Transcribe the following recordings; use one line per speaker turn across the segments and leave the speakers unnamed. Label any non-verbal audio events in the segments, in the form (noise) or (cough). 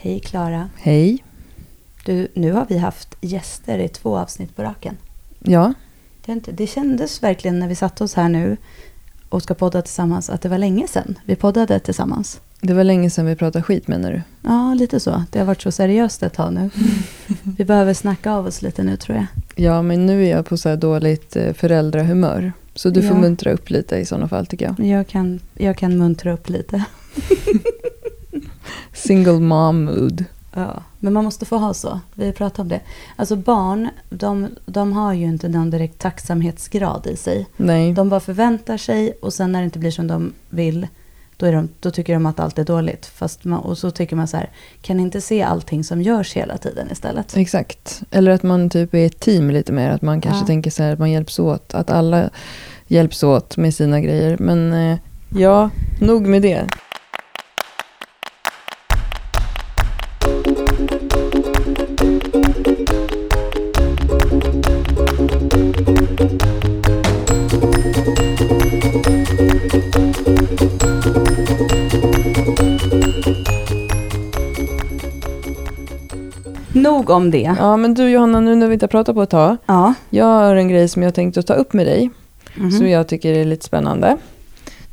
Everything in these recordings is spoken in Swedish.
Hej Klara.
Hej.
Du, nu har vi haft gäster i två avsnitt på raken.
Ja,
Det, inte- det kändes verkligen när vi satte oss här nu och ska podda tillsammans att det var länge sedan vi poddade tillsammans.
det var länge sedan vi pratade skit menar du?
Ja, lite så. Det har varit så seriöst ett tag nu. (laughs) Vi behöver snacka av oss lite nu tror jag.
Ja, men nu är jag på så här dåligt eh, föräldrahumör. Så du får
Ja.
muntra upp lite i sådana fall tycker jag.
Jag kan, jag kan muntra upp lite. (laughs)
Single mom mood.
Ja, men man måste få ha så. Vi pratar om det. Alltså barn, de, de har ju inte någon direkt tacksamhetsgrad i sig.
Nej,
De bara förväntar sig och sen när det inte blir som de vill, då, är de, då tycker de att allt är dåligt. Fast man, och så tycker man så här, kan inte se allting som görs hela tiden istället?
exakt. Eller att man typ är ett team lite mer. Att man kanske
Ja.
tänker så här att man hjälps åt. Att alla hjälps åt med sina grejer. Men eh, ja, nog med det.
Nog om det.
Ja, men du Johanna, nu när vi inte har pratat på ett tag.
Ja.
Jag har en grej som jag tänkte ta upp med dig.
Mhm.
som jag tycker är lite spännande.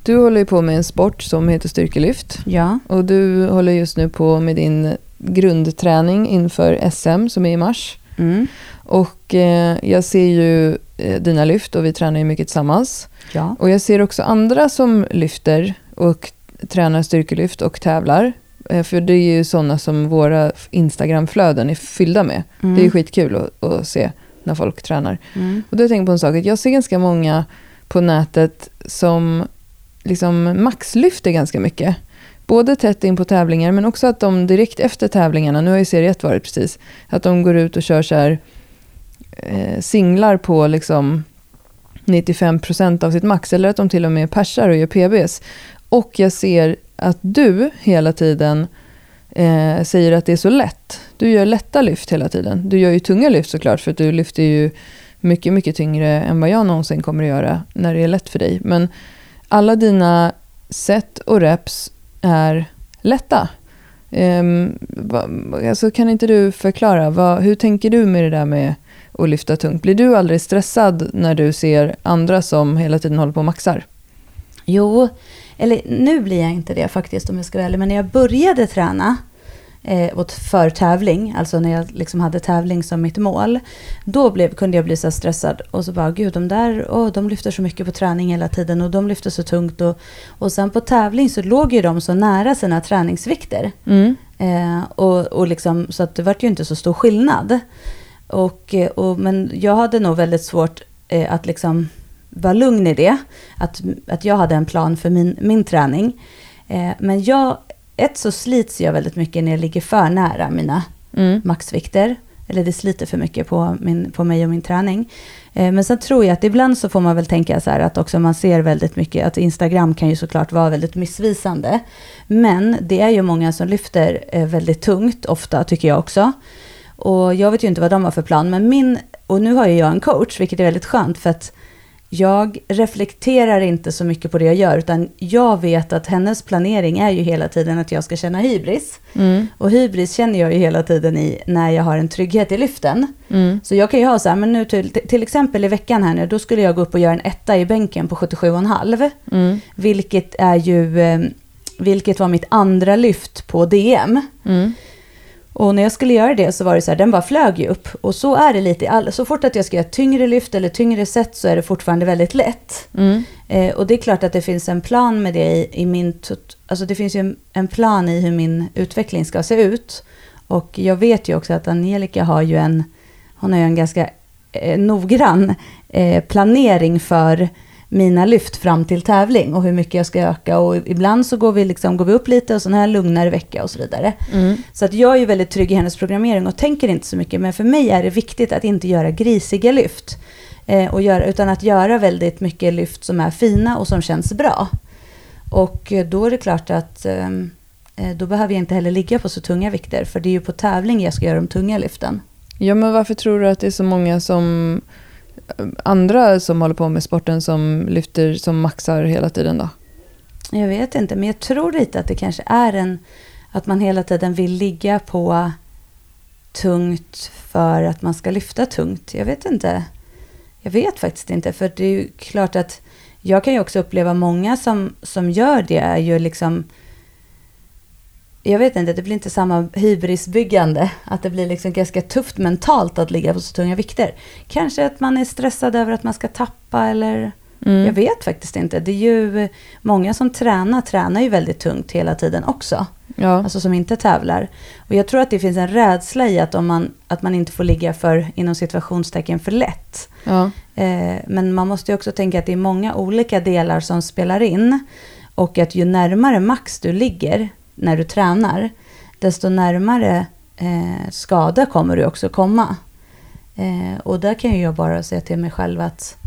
Du håller ju på med en sport som heter styrkelyft.
Ja.
Och du håller just nu på med din grundträning inför SM som är i mars.
Mm.
Och eh, jag ser ju eh, dina lyft och vi tränar ju mycket tillsammans.
Ja.
Och jag ser också andra som lyfter och tränar styrkelyft och tävlar. Eh, för det är ju sådana som våra Instagramflöden är fyllda med.
Mm.
Det är ju skitkul att, att se när folk tränar.
Mm.
Och då har jag på en sak, att jag ser ganska många på nätet som liksom maxlyfter ganska mycket. Både tätt in på tävlingar men också att de direkt efter tävlingarna, nu har ju serie 1 varit precis, att de går ut och kör så här eh, singlar på liksom 95% av sitt max eller att de till och med persar och gör PBs. Och jag ser att du hela tiden eh, säger att det är så lätt. Du gör lätta lyft hela tiden. Du gör ju tunga lyft såklart för att du lyfter ju mycket, mycket tyngre än vad jag någonsin kommer att göra när det är lätt för dig. Men alla dina set och reps är lätta. Um, va, alltså kan inte du förklara, va, hur tänker du med det där med att lyfta tungt? Blir du aldrig stressad när du ser andra som hela tiden håller på och maxar?
Jo, eller nu blir jag inte det faktiskt om jag ska vara ärlig. Men när jag började träna eh, åt för tävling, alltså när jag liksom hade tävling som mitt mål. Då blev, kunde jag bli så stressad och så bara, gud de där, åh, de lyfter så mycket på träning hela tiden och de lyfter så tungt. Och, och sen på tävling så låg ju de så nära sina träningsvikter.
Mm.
Eh, och, och liksom, så att det var ju inte så stor skillnad. Och, och, men jag hade nog väldigt svårt eh, att liksom vara lugn i det. Att, att jag hade en plan för min, min träning. Eh, men jag, ett så slits jag väldigt mycket när jag ligger för nära mina
Mm.
maxvikter. Eller det sliter för mycket på, min, på mig och min träning. Eh, men sen tror jag att ibland så får man väl tänka så här att också man ser väldigt mycket, att Instagram kan ju såklart vara väldigt missvisande. Men det är ju många som lyfter eh, väldigt tungt, ofta tycker jag också. Och jag vet ju inte vad de har för plan, men min, och nu har ju jag en coach, vilket är väldigt skönt för att jag reflekterar inte så mycket på det jag gör, utan jag vet att hennes planering är ju hela tiden att jag ska känna hybris.
Mm.
Och hybris känner jag ju hela tiden i när jag har en trygghet i lyften.
Mm.
Så jag kan ju ha så här, men nu till, till exempel i veckan här nu, då skulle jag gå upp och göra en etta i bänken på 77,5.
Mm.
Vilket är ju, eh, vilket var mitt andra lyft på DM.
Mm.
Och när jag skulle göra det så var det så här, den bara flög ju upp. Och så är det lite, all, så fort att jag ska göra tyngre lyft eller tyngre set så är det fortfarande väldigt lätt.
Mm.
Eh, och det är klart att det finns en plan med det i, i min... Alltså det finns ju en, en plan i hur min utveckling ska se ut. Och jag vet ju också att Angelica har ju en... Hon har ju en ganska eh, noggrann eh, planering för mina lyft fram till tävling och hur mycket jag ska öka. Och ibland så går vi, liksom, går vi upp lite och så har jag en lugnare vecka och så vidare.
Mm.
Så att jag är ju väldigt trygg i hennes programmering och tänker inte så mycket. Men för mig är det viktigt att inte göra grisiga lyft. Eh, och göra, utan att göra väldigt mycket lyft som är fina och som känns bra. Och eh, då är det klart att ehm, eh, då behöver jag inte heller ligga på så tunga vikter. För det är ju på tävling jag ska göra de tunga lyften.
Ja, men varför tror du att det är så många som andra som håller på med sporten som lyfter som maxar hela tiden då?
Jag vet inte, men jag tror lite att det kanske är en... att man hela tiden vill ligga på tungt för att man ska lyfta tungt. Jag vet inte. Jag vet faktiskt inte, för det är ju klart att jag kan ju också uppleva många som, som gör det är ju liksom jag vet inte, det blir inte samma hybrisbyggande. Att det blir liksom ganska tufft mentalt att ligga på så tunga vikter. Kanske att man är stressad över att man ska tappa eller... Mm. Jag vet faktiskt inte. Det är ju många som tränar, tränar ju väldigt tungt hela tiden också. Ja. Alltså som inte tävlar. Och jag tror att det finns en rädsla i att, om man, att man inte får ligga för, inom situationstecken, för lätt. Ja. Eh, men man måste ju också tänka att det är många olika delar som spelar in. Och att ju närmare max du ligger, när du tränar, desto närmare eh, skada kommer du också komma. Eh, och där kan jag bara säga till mig själv att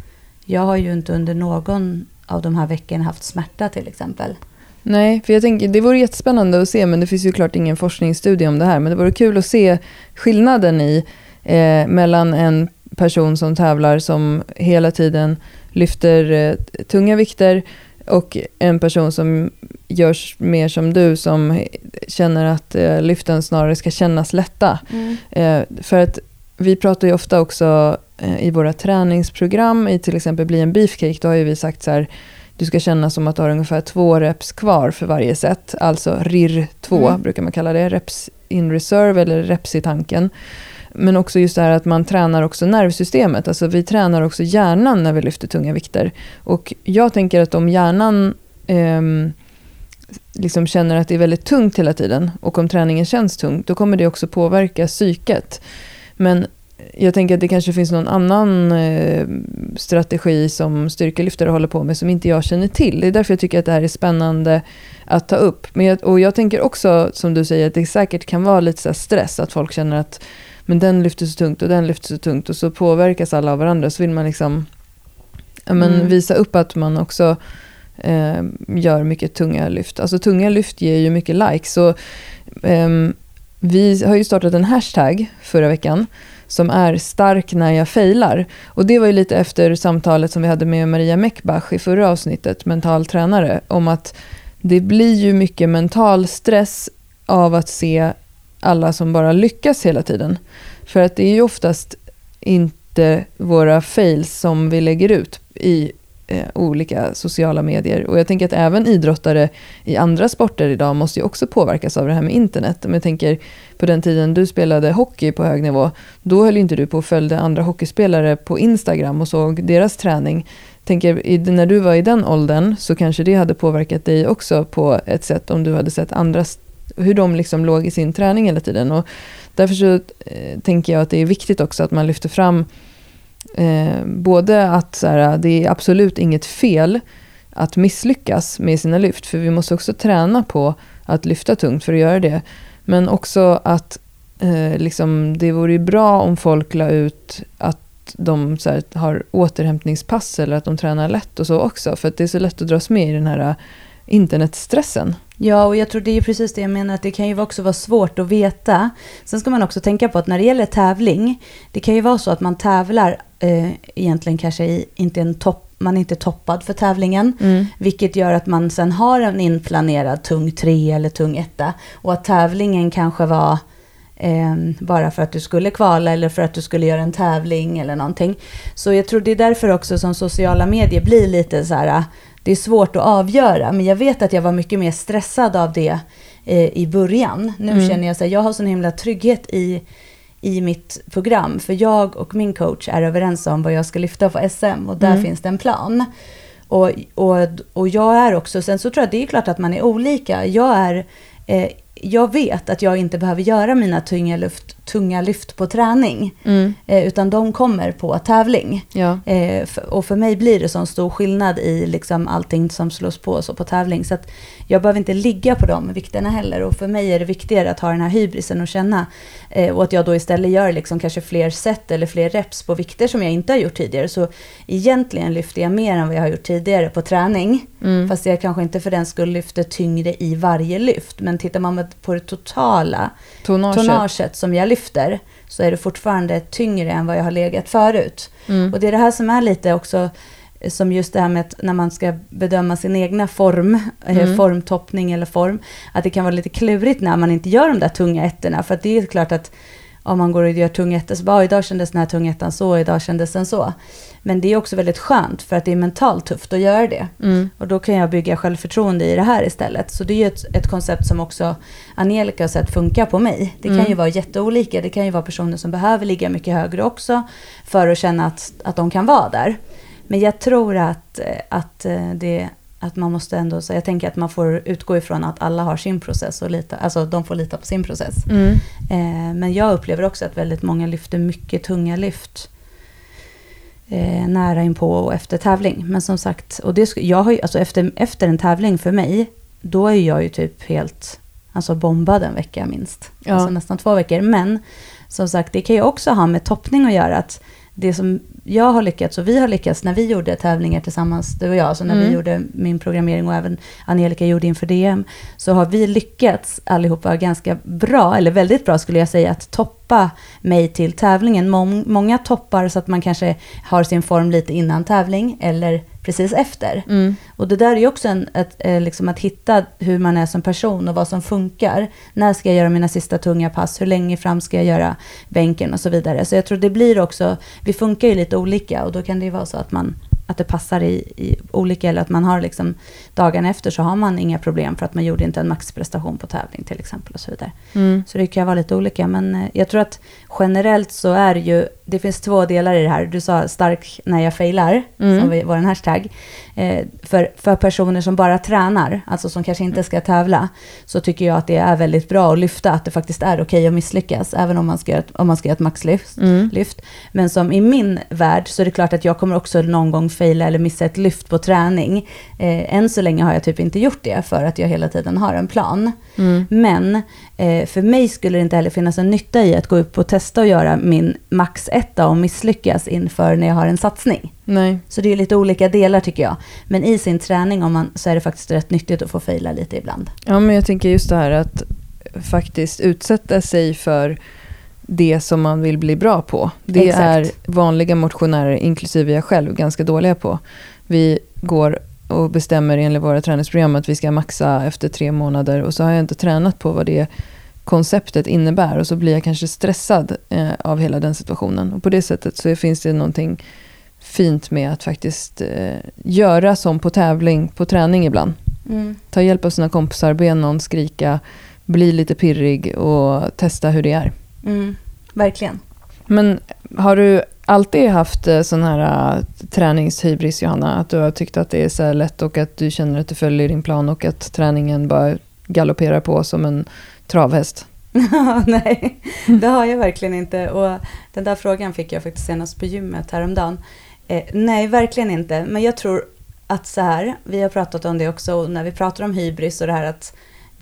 jag har ju inte under någon av de här veckorna haft smärta till exempel.
Nej, för jag tänker det vore jättespännande att se, men det finns ju klart ingen forskningsstudie om det här, men det vore kul att se skillnaden i eh, mellan en person som tävlar som hela tiden lyfter eh, tunga vikter och en person som görs mer som du som känner att eh, lyften snarare ska kännas lätta. Mm. Eh, för att vi pratar ju ofta också eh, i våra träningsprogram, i till exempel Bli en beefcake, då har ju vi sagt så här, du ska känna som att du har ungefär två reps kvar för varje set. Alltså RIR 2 mm. brukar man kalla det, reps in reserve eller reps i tanken. Men också just det här att man tränar också nervsystemet. Alltså vi tränar också hjärnan när vi lyfter tunga vikter. Och jag tänker att om hjärnan eh, liksom känner att det är väldigt tungt hela tiden och om träningen känns tung, då kommer det också påverka psyket. Men jag tänker att det kanske finns någon annan eh, strategi som styrkelyftare håller på med som inte jag känner till. Det är därför jag tycker att det här är spännande att ta upp. Men jag, och jag tänker också, som du säger, att det säkert kan vara lite så stress, att folk känner att men den lyfter så tungt och den lyfter så tungt och så påverkas alla av varandra. Så vill man liksom ja, men mm. visa upp att man också eh, gör mycket tunga lyft. Alltså tunga lyft ger ju mycket likes. Så, eh, vi har ju startat en hashtag förra veckan som är stark när jag failar. Och det var ju lite efter samtalet som vi hade med Maria Meckbach i förra avsnittet, mental tränare, om att det blir ju mycket mental stress av att se alla som bara lyckas hela tiden. För att det är ju oftast inte våra fails som vi lägger ut i eh, olika sociala medier. Och jag tänker att även idrottare i andra sporter idag måste ju också påverkas av det här med internet. Om jag tänker på den tiden du spelade hockey på hög nivå, då höll inte du på och följde andra hockeyspelare på Instagram och såg deras träning. Tänker, när du var i den åldern så kanske det hade påverkat dig också på ett sätt om du hade sett andras hur de liksom låg i sin träning hela tiden. Och därför så eh, tänker jag att det är viktigt också att man lyfter fram eh, både att så här, det är absolut inget fel att misslyckas med sina lyft, för vi måste också träna på att lyfta tungt för att göra det. Men också att eh, liksom, det vore bra om folk la ut att de så här, har återhämtningspass eller att de tränar lätt och så också. För att det är så lätt att dras med i den här eh, internetstressen.
Ja, och jag tror det är precis det jag menar, att det kan ju också vara svårt att veta. Sen ska man också tänka på att när det gäller tävling, det kan ju vara så att man tävlar eh, egentligen kanske i, inte en topp man är inte toppad för tävlingen, mm. vilket gör att man sen har en inplanerad tung tre eller tung etta. Och att tävlingen kanske var eh, bara för att du skulle kvala eller för att du skulle göra en tävling eller någonting. Så jag tror det är därför också som sociala medier blir lite så här, det är svårt att avgöra. Men jag vet att jag var mycket mer stressad av det eh, i början. Nu mm. känner jag att jag har sån himla trygghet i, i mitt program. För jag och min coach är överens om vad jag ska lyfta på SM och där mm. finns det en plan. Och, och, och jag är också, sen så tror jag det är klart att man är olika. Jag är eh, jag vet att jag inte behöver göra mina tunga, luft, tunga lyft på träning. Mm. Eh, utan de kommer på tävling. Ja. Eh, och för mig blir det sån stor skillnad i liksom allting som slås på så på tävling. Så att jag behöver inte ligga på de vikterna heller. Och för mig är det viktigare att ha den här hybrisen och känna. Eh, och att jag då istället gör liksom kanske fler set eller fler reps på vikter som jag inte har gjort tidigare. Så egentligen lyfter jag mer än vad jag har gjort tidigare på träning. Mm. Fast jag kanske inte för den skull lyfter tyngre i varje lyft. Men tittar man på det totala tonnaget, tonnaget som jag lyfter så är det fortfarande tyngre än vad jag har legat förut. Mm. Och det är det här som är lite också som just det här med att när man ska bedöma sin egna form, eh,
Mm.
formtoppning eller form, att det kan vara lite klurigt när man inte gör de där tunga ettorna. För att det är klart att om man går och gör tunga ettor så bara, "Ah, idag kändes den här tunga ettan så, idag kändes den så. Men det är också väldigt skönt för att det är mentalt tufft att göra det.
Mm.
Och då kan jag bygga självförtroende i det här istället. Så det är ju ett, ett koncept som också Angelica har sett funka på mig. Det kan
Mm.
ju vara jätteolika. Det kan ju vara personer som behöver ligga mycket högre också för att känna att, att de kan vara där. Men jag tror att, eh, att, eh, det, att man måste ändå, så jag tänker att man får utgå ifrån att alla har sin process och lita, alltså de får lita på sin process.
Mm.
Eh, men jag upplever också att väldigt många lyfter mycket tunga lyft eh, nära inpå och efter tävling. Men som sagt, och det, jag har ju, alltså efter, efter en tävling för mig, då är jag ju typ helt alltså bombad en vecka minst.
Ja.
Alltså nästan två veckor. Men som sagt, det kan ju också ha med toppning att göra. Att det som jag har lyckats och vi har lyckats när vi gjorde tävlingar tillsammans, du och jag, alltså när vi
Mm.
gjorde min programmering och även Angelica gjorde inför DM, så har vi lyckats allihopa ganska bra, eller väldigt bra skulle jag säga, att toppa mig till tävlingen. Mång, många toppar så att man kanske har sin form lite innan tävling eller precis efter.
Mm.
Och det där är ju också en, ett, eh, liksom att hitta hur man är som person och vad som funkar. När ska jag göra mina sista tunga pass? Hur länge fram ska jag göra bänken och så vidare. Så jag tror det blir också, vi funkar ju lite olika och då kan det ju vara så att man att det passar i, i olika eller att man har liksom dagarna efter så har man inga problem för att man gjorde inte en maxprestation på tävling till exempel och så vidare.
Mm.
Så det kan vara lite olika. Men eh, jag tror att generellt så är ju, det finns två delar i det här. Du sa stark när jag failar,
Mm.
som var en hashtag. Eh, för, för personer som bara tränar, alltså som kanske inte ska tävla, så tycker jag att det är väldigt bra att lyfta att det faktiskt är okej att misslyckas, även om man ska göra ett, om man ska göra ett maxlyft.
Mm.
Lyft. Men som i min värld så är det klart att jag kommer också någon gång faila eller missa ett lyft på träning. Eh, än så länge har jag typ inte gjort det för att jag hela tiden har en plan.
Mm.
Men eh, för mig skulle det inte heller finnas en nytta i att gå upp och testa och göra min max etta och misslyckas inför när jag har en satsning.
Nej.
Så det är lite olika delar tycker jag. Men i sin träning om man, så är det faktiskt rätt nyttigt att få faila lite ibland.
Ja, men jag tänker just det här att faktiskt utsätta sig för det som man vill bli bra på. Det
Exakt.
är vanliga motionärer, inklusive jag själv, ganska dåliga på. Vi går och bestämmer enligt våra träningsprogram att vi ska maxa efter tre månader och så har jag inte tränat på vad det konceptet innebär och så blir jag kanske stressad eh, av hela den situationen. Och på det sättet så finns det någonting fint med att faktiskt eh, göra som på tävling, på träning ibland. Ta hjälp av sina kompisar, be någon skrika, bli lite pirrig och testa hur det är.
Mm. Verkligen.
Men har du alltid haft eh, sån här uh, träningshybris, Johanna? Att du har tyckt att det är så här lätt och att du känner att du följer din plan och att träningen bara galopperar på som en travhäst? (laughs)
Nej, det har jag verkligen inte. Och den där frågan fick jag faktiskt senast på gymmet häromdagen. Eh, nej, verkligen inte. Men jag tror att så här, vi har pratat om det också, och när vi pratar om hybris och det här att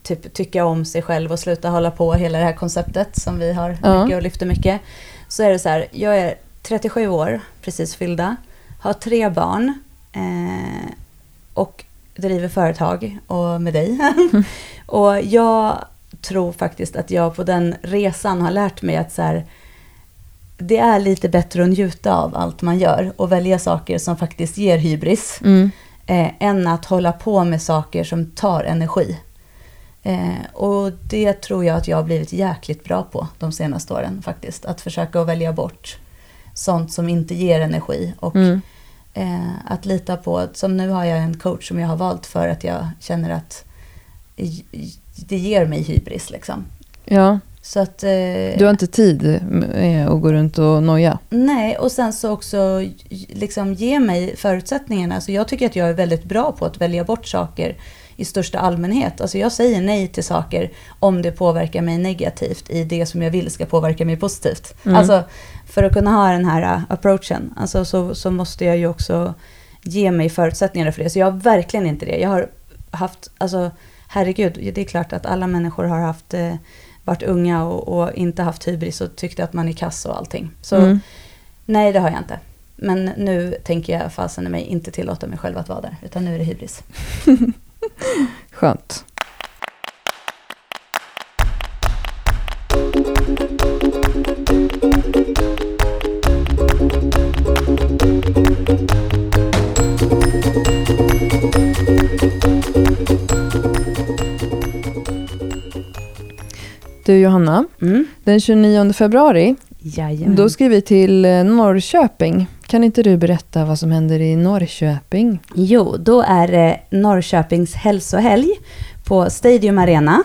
typ tycka om sig själv och sluta hålla på, hela det här konceptet som vi har
Ja.
mycket och lyfter mycket. Så är det så här, jag är 37 år, precis fyllda, har tre barn eh, och driver företag och med dig. (laughs) (laughs) och jag tror faktiskt att jag på den resan har lärt mig att så här, det är lite bättre att njuta av allt man gör och välja saker som faktiskt ger hybris
Mm.
eh, än att hålla på med saker som tar energi. Eh, och det tror jag att jag har blivit jäkligt bra på de senaste åren faktiskt. Att försöka att välja bort sånt som inte ger energi och
Mm.
eh, att lita på, som nu har jag en coach som jag har valt för att jag känner att det ger mig hybris liksom.
Ja,
Så att... Eh,
du har inte tid med att gå runt och noja.
Nej, och sen så också liksom ge mig förutsättningarna. Alltså jag tycker att jag är väldigt bra på att välja bort saker i största allmänhet. Alltså jag säger nej till saker om det påverkar mig negativt i det som jag vill ska påverka mig positivt.
Mm.
Alltså för att kunna ha den här uh, approachen alltså så, så måste jag ju också ge mig förutsättningarna för det. Så jag har verkligen inte det. Jag har haft, alltså herregud, det är klart att alla människor har haft eh, varit unga och, och inte haft hybris och tyckte att man är kass och allting. Så
Mm.
Nej, det har jag inte. Men nu tänker jag fasen i mig inte tillåta mig själv att vara där. Utan nu är det hybris. (laughs)
Skönt. Du Johanna,
Mm.
den 29 februari
Jajamän.
då ska vi till eh, Norrköping. Kan inte du berätta vad som händer i Norrköping?
Jo, då är det Norrköpings hälsohelg på Stadium Arena.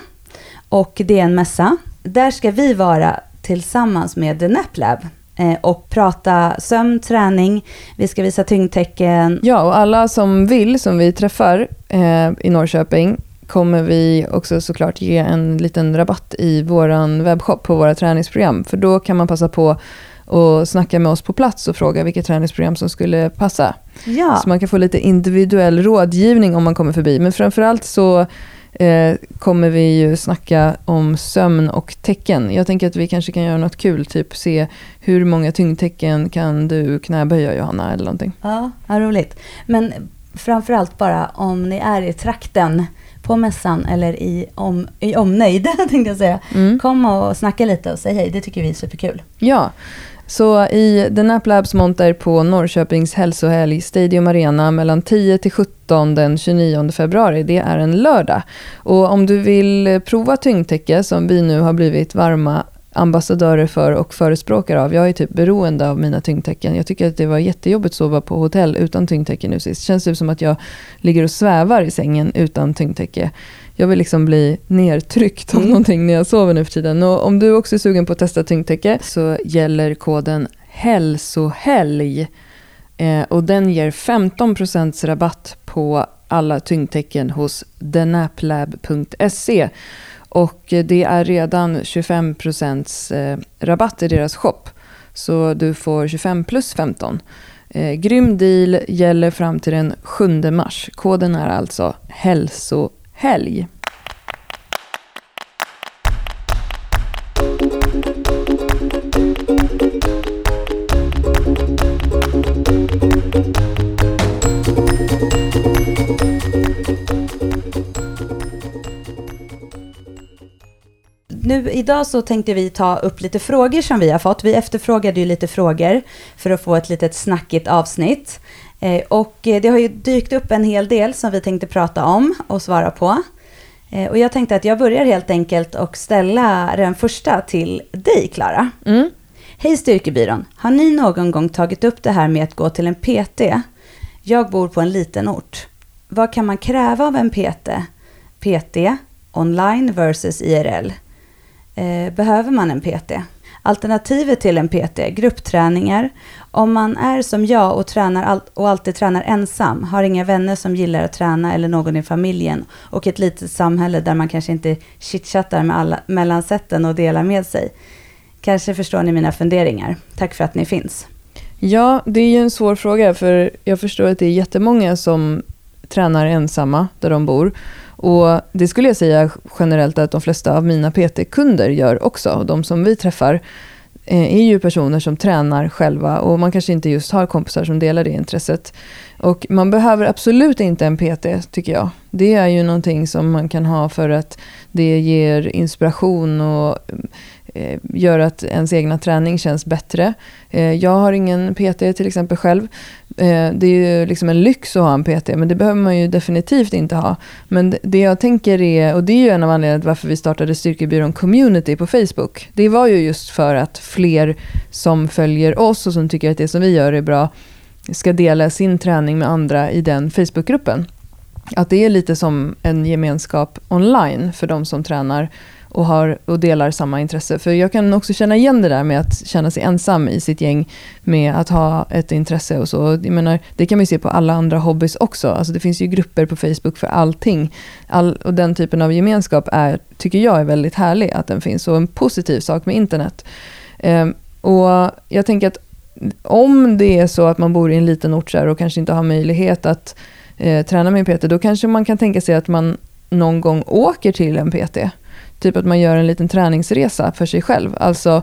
Och det är en mässa. Där ska vi vara tillsammans med The Nap Lab eh, och prata sömn, träning, vi ska visa tyngdtecken.
Ja, och alla som vill, som vi träffar eh, i Norrköping, kommer vi också såklart ge en liten rabatt i vår webbshop på våra träningsprogram. För då kan man passa på och snacka med oss på plats och fråga vilket träningsprogram som skulle passa.
Ja,
Så man kan få lite individuell rådgivning om man kommer förbi. Men framförallt så eh, kommer vi ju snacka om sömn och tecken. Jag tänker att vi kanske kan göra något kul, typ se hur många tyngdtecken kan du knäböja Johanna eller någonting.
ja, vad roligt. Men framförallt bara om ni är i trakten på mässan eller i, om, i omnejd, (laughs) tänkte jag säga.
Mm.
Kom och snacka lite och säg hej, det tycker vi är superkul.
Ja, så i The Nap Labs monter på Norrköpings hälsohelg Stadium Arena mellan 10 till 17 den 29 februari. Det är en lördag. Och om du vill prova tyngdtäcke som vi nu har blivit varma ambassadörer för och förespråkare av. Jag är typ beroende av mina tyngdtäcken. Jag tycker att det var jättejobbigt att sova på hotell utan tyngdtäcke nu sist. Känns det som att jag ligger och svävar i sängen utan tyngdtäcke. Jag vill liksom bli nertryckt av
Mm.
någonting när jag sover nu för tiden. Och om du också är sugen på att testa tyngdtäcke så gäller koden HÄLSOHELG. Eh, och den ger 15% rabatt på alla tyngdtecken hos thenaplab.se. Och det är redan 25% eh, rabatt i deras shop. Så du får 25 plus 15. Eh, grym deal gäller fram till den 7 mars. Koden är alltså hälsohelg.
Nu idag så tänkte vi ta upp lite frågor som vi har fått. Vi efterfrågade ju lite frågor för att få ett litet snackigt avsnitt. Eh, och eh, det har ju dykt upp en hel del som vi tänkte prata om och svara på. Eh, och jag tänkte att jag börjar helt enkelt och ställa den första till dig, Klara.
Mm.
Hej Styrkebyrån! Har ni någon gång tagit upp det här med att gå till en PT? Jag bor på en liten ort. Vad kan man kräva av en PT? PT, online versus IRL. Eh, behöver man en PT? Alternativet till en PT, gruppträningar. Om man är som jag och, tränar all- och alltid tränar ensam, har inga vänner som gillar att träna eller någon i familjen och ett litet samhälle där man kanske inte chitchattar med alla mellansätten och delar med sig. Kanske förstår ni mina funderingar. Tack för att ni finns.
Ja, det är ju en svår fråga för jag förstår att det är jättemånga som tränar ensamma där de bor. Och det skulle jag säga generellt att de flesta av mina PT-kunder gör också. Och de som vi träffar eh, är ju personer som tränar själva och man kanske inte just har kompisar som delar det intresset. Och man behöver absolut inte en PT tycker jag. Det är ju någonting som man kan ha för att det ger inspiration och Eh, gör att ens egna träning känns bättre. Eh, jag har ingen PT till exempel själv. Eh, det är ju liksom en lyx att ha en PT, men det behöver man ju definitivt inte ha. Men det- det jag tänker är, och det är ju en av anledningarna till varför vi startade Styrkebyrån Community på Facebook. Det var ju just för att fler som följer oss och som tycker att det som vi gör är bra ska dela sin träning med andra i den Facebookgruppen. Att det är lite som en gemenskap online för de som tränar och, har, och delar samma intresse. För jag kan också känna igen det där med att känna sig ensam i sitt gäng med att ha ett intresse och så. Jag menar, det kan man ju se på alla andra hobbys också. Alltså det finns ju grupper på Facebook för allting. All, och den typen av gemenskap är, tycker jag är väldigt härlig att den finns och en positiv sak med internet. Ehm, och jag tänker att om det är så att man bor i en liten ort så här och kanske inte har möjlighet att eh, träna med en PT, då kanske man kan tänka sig att man någon gång åker till en PT. Typ att man gör en liten träningsresa för sig själv. Alltså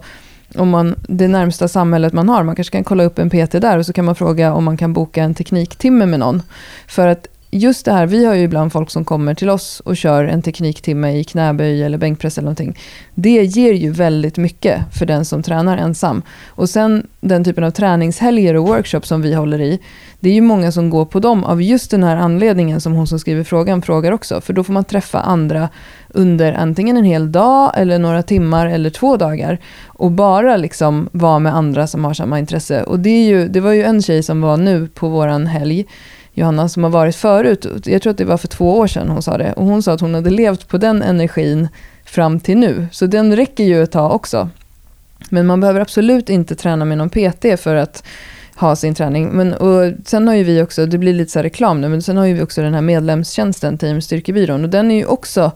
om man, det närmsta samhället man har, man kanske kan kolla upp en PT där och så kan man fråga om man kan boka en tekniktimme med någon. För att just det här, vi har ju ibland folk som kommer till oss och kör en tekniktimme i knäböj eller bänkpress eller någonting. Det ger ju väldigt mycket för den som tränar ensam. Och sen den typen av träningshelger och workshops som vi håller i, det är ju många som går på dem av just den här anledningen som hon som skriver frågan frågar också. För då får man träffa andra under antingen en hel dag eller några timmar eller två dagar. Och bara liksom vara med andra som har samma intresse. Och det, är ju, det var ju en tjej som var nu på våran helg Johanna som har varit förut. Jag tror att det var för två år sedan hon sa det. Och hon sa att hon hade levt på den energin fram till nu. Så den räcker ju ett tag också. Men man behöver absolut inte träna med någon PT för att ha sin träning. Men, och sen har ju vi också, det blir lite så reklam nu, men sen har ju vi också den här medlemstjänsten, Team Styrkebyrån. Och den är ju också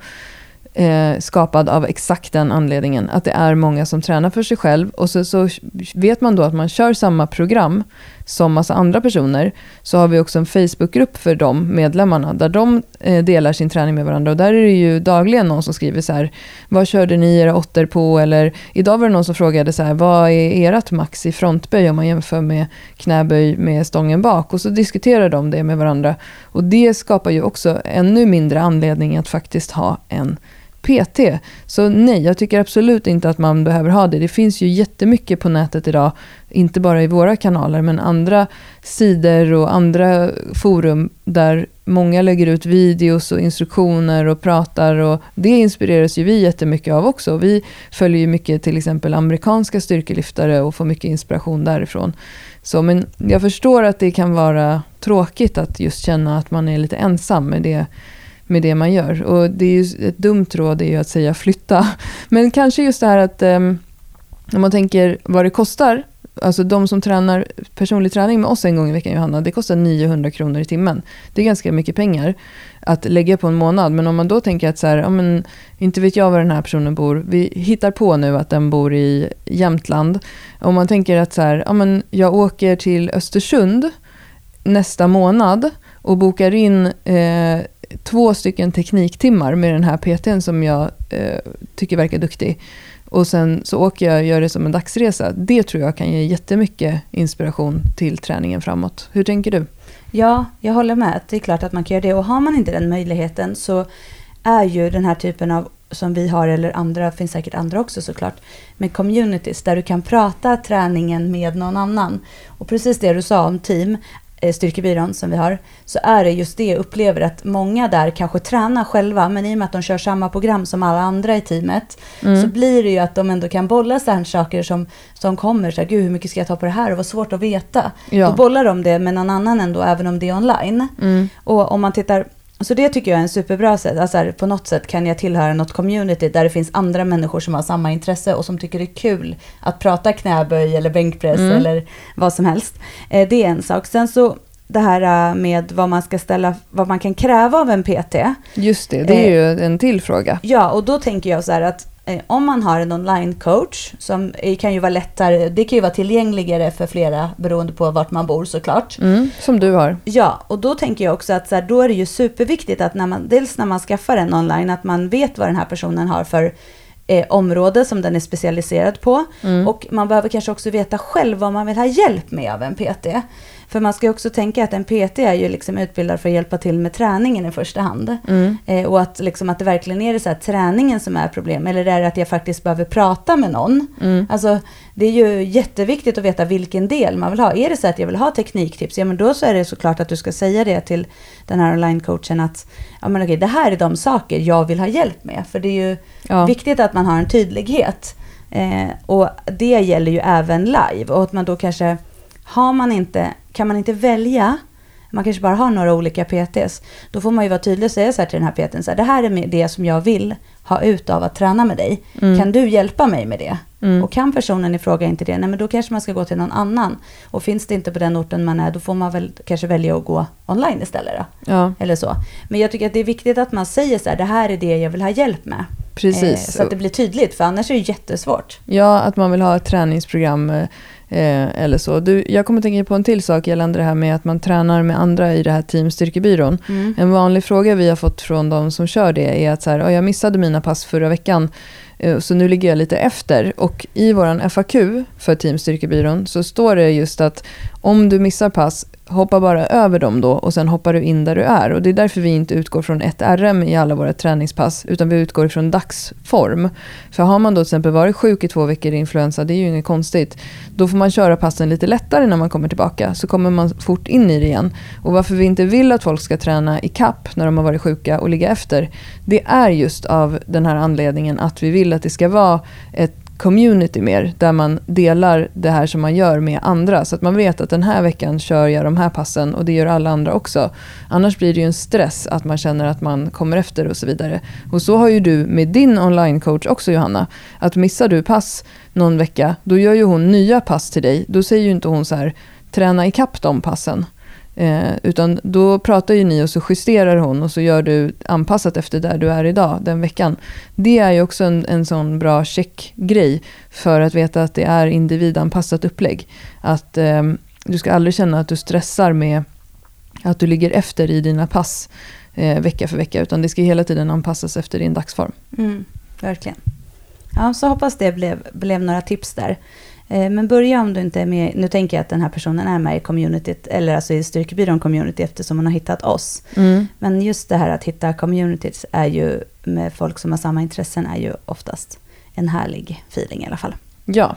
eh, skapad av exakt den anledningen. Att det är många som tränar för sig själv och så, så vet man då att man kör samma program som massa andra personer. Så har vi också en Facebookgrupp för de medlemmarna där de eh, delar sin träning med varandra. Och där är det ju dagligen någon som skriver så här, vad körde ni era åttor på? Eller idag var det någon som frågade så här, vad är ert max i frontböj om man jämför med knäböj med stången bak? Och så diskuterar de det med varandra. Och det skapar ju också ännu mindre anledning att faktiskt ha en PT. Så nej, jag tycker absolut inte att man behöver ha det. Det finns ju jättemycket på nätet idag, inte bara i våra kanaler, men andra sidor och andra forum där många lägger ut videos och instruktioner och pratar och det inspireras ju vi jättemycket av också. Vi följer ju mycket till exempel amerikanska styrkelyftare och får mycket inspiration därifrån. Så, men jag förstår att det kan vara tråkigt att just känna att man är lite ensam med det med det man gör. Och det är ju ett dumt råd är ju att säga flytta. (laughs) Men kanske just det här att um, om man tänker vad det kostar. Alltså de som tränar personlig träning med oss en gång i veckan, Johanna, det kostar 900 kronor i timmen. Det är ganska mycket pengar att lägga på en månad. Men om man då tänker att så här, ja, men, inte vet jag var den här personen bor. Vi hittar på nu att den bor i Jämtland. Om man tänker att så här, ja, men, jag åker till Östersund nästa månad och bokar in eh, två stycken tekniktimmar med den här PTn som jag eh, tycker verkar duktig. Och sen så åker jag och gör det som en dagsresa. Det tror jag kan ge jättemycket inspiration till träningen framåt. Hur tänker du?
Ja, jag håller med. Det är klart att man kan göra det. Och har man inte den möjligheten så är ju den här typen av som vi har, eller andra, finns säkert andra också såklart, med communities där du kan prata träningen med någon annan. Och precis det du sa om team, styrkebyrån som vi har, så är det just det jag upplever att många där kanske tränar själva, men i och med att de kör samma program som alla andra i teamet, mm. så blir det ju att de ändå kan bolla sådana saker som, som kommer, så här, gud hur mycket ska jag ta på det här och vad svårt att veta. Ja. Då bollar de det med någon annan ändå, även om det är online. Mm. Och om man tittar så det tycker jag är en superbra sätt. Alltså här, på något sätt kan jag tillhöra något community där det finns andra människor som har samma intresse och som tycker det är kul att prata knäböj eller bänkpress mm. eller vad som helst. Eh, det är en sak. Sen så det här eh, med vad man ska ställa, vad man kan kräva av en PT.
Just det, det är eh, ju en till fråga.
Ja, och då tänker jag så här att om man har en online-coach, som kan ju vara lättare, det kan ju vara tillgängligare för flera beroende på vart man bor såklart.
Mm, som du har.
Ja, och då tänker jag också att så här, då är det ju superviktigt att när man, dels när man skaffar en online, att man vet vad den här personen har för eh, område som den är specialiserad på. Mm. Och man behöver kanske också veta själv vad man vill ha hjälp med av en PT. För man ska också tänka att en PT är ju liksom utbildad för att hjälpa till med träningen i första hand. Mm. Eh, och att, liksom, att det verkligen är det så här, träningen som är problem. Eller är det att jag faktiskt behöver prata med någon? Mm. Alltså, det är ju jätteviktigt att veta vilken del man vill ha. Är det så att jag vill ha tekniktips, ja men då så är det såklart att du ska säga det till den här online-coachen att ja men okej, det här är de saker jag vill ha hjälp med. För det är ju ja. viktigt att man har en tydlighet. Eh, och det gäller ju även live. Och att man då kanske, har man inte kan man inte välja, man kanske bara har några olika PTs, då får man ju vara tydlig och säga så här till den här PTn, så här, det här är det som jag vill ha ut av att träna med dig. Mm. Kan du hjälpa mig med det? Mm. Och kan personen i fråga inte det, nej men då kanske man ska gå till någon annan. Och finns det inte på den orten man är, då får man väl kanske välja att gå online istället då. Ja. Eller så. Men jag tycker att det är viktigt att man säger så här, det här är det jag vill ha hjälp med. Precis. Eh, så att det blir tydligt, för annars är det jättesvårt.
Ja, att man vill ha ett träningsprogram eh, eller så. Du, jag kommer att tänka på en till sak gällande det här med att man tränar med andra i det här Team Styrkebyrån. Mm. En vanlig fråga vi har fått från de som kör det är att så här, jag missade mina pass förra veckan eh, så nu ligger jag lite efter. Och i vår FAQ för Team Styrkebyrån så står det just att om du missar pass hoppa bara över dem då och sen hoppar du in där du är. Och det är därför vi inte utgår från ett RM i alla våra träningspass, utan vi utgår från dagsform. För har man då till exempel varit sjuk i två veckor i influensa, det är ju inget konstigt, då får man köra passen lite lättare när man kommer tillbaka, så kommer man fort in i det igen. Och varför vi inte vill att folk ska träna i kapp när de har varit sjuka och ligga efter, det är just av den här anledningen att vi vill att det ska vara ett community mer, där man delar det här som man gör med andra. Så att man vet att den här veckan kör jag de här passen och det gör alla andra också. Annars blir det ju en stress att man känner att man kommer efter och så vidare. Och så har ju du med din online-coach också Johanna. Att missar du pass någon vecka, då gör ju hon nya pass till dig. Då säger ju inte hon så här, träna ikapp de passen. Eh, utan då pratar ju ni och så justerar hon och så gör du anpassat efter där du är idag, den veckan. Det är ju också en, en sån bra checkgrej för att veta att det är individanpassat upplägg. Att eh, du ska aldrig känna att du stressar med att du ligger efter i dina pass eh, vecka för vecka, utan det ska hela tiden anpassas efter din dagsform.
Mm, verkligen. Ja, så hoppas det blev, blev några tips där. Eh, men börja om du inte är med, nu tänker jag att den här personen är med i communityt, eller alltså i Styrkebyrån community eftersom hon har hittat oss. Mm. Men just det här att hitta communities är ju, med folk som har samma intressen, är ju oftast en härlig feeling i alla fall.
Ja.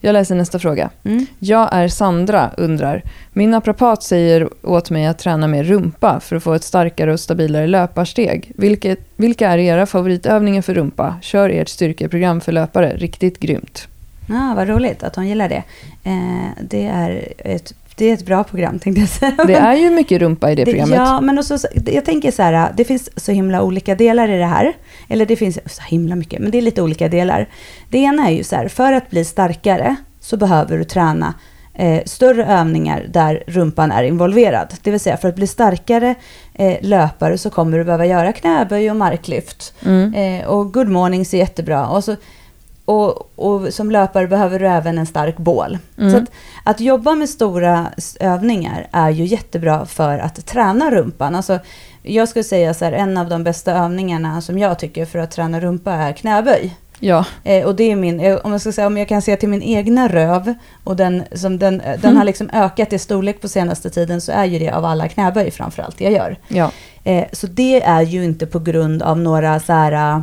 Jag läser nästa fråga. Mm. Jag är Sandra, undrar. Min naprapat säger åt mig att träna mer rumpa för att få ett starkare och stabilare löparsteg. Vilket, vilka är era favoritövningar för rumpa? Kör ert styrkeprogram för löpare. Riktigt grymt.
Ja, vad roligt att hon gillar det. Eh, det, är ett, det är ett bra program tänkte jag säga.
Det är ju (laughs) mycket rumpa i det, det programmet.
Ja, men också, jag tänker så här, det finns så himla olika delar i det här. Eller det finns så himla mycket, men det är lite olika delar. Det ena är ju så här, för att bli starkare så behöver du träna eh, större övningar där rumpan är involverad. Det vill säga för att bli starkare eh, löpare så kommer du behöva göra knäböj och marklyft. Mm. Eh, och good morning är jättebra. Och så och, och, som löpare behöver du även en stark bål. Mm. Så att, att, jobba med stora övningar är ju jättebra för att träna rumpan. Alltså, jag skulle säga så här, en av de bästa övningarna som jag tycker för att träna rumpa är knäböj.
Ja.
Eh, och det är min, eh, om jag ska säga, om jag kan se till min egna röv, och den, som den, den mm. har liksom ökat i storlek på senaste tiden, så är ju det av alla knäböj framförallt jag gör.
Ja.
Eh, så det är ju inte på grund av några så här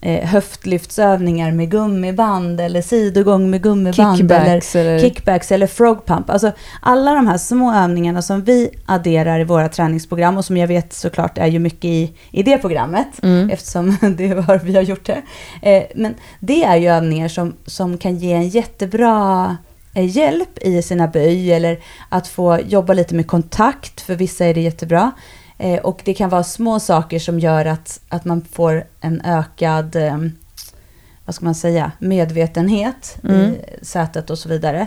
eh, höftlyftsövningar med gummiband eller sidogång med gummiband
kickbacks
eller, eller kickbacks eller frog pump. Alltså alla de här små övningarna som vi adderar i våra träningsprogram och som jag vet såklart är ju mycket i, i det programmet mm. eftersom (laughs) det är vi har gjort det. Eh, men det är ju övningar som, som kan ge en jättebra eh, hjälp i sina böj eller att få jobba lite med kontakt, för vissa är det jättebra. Eh, och det kan vara små saker som gör att, att man får en ökad, eh, vad ska man säga, medvetenhet mm. i sätet och så vidare.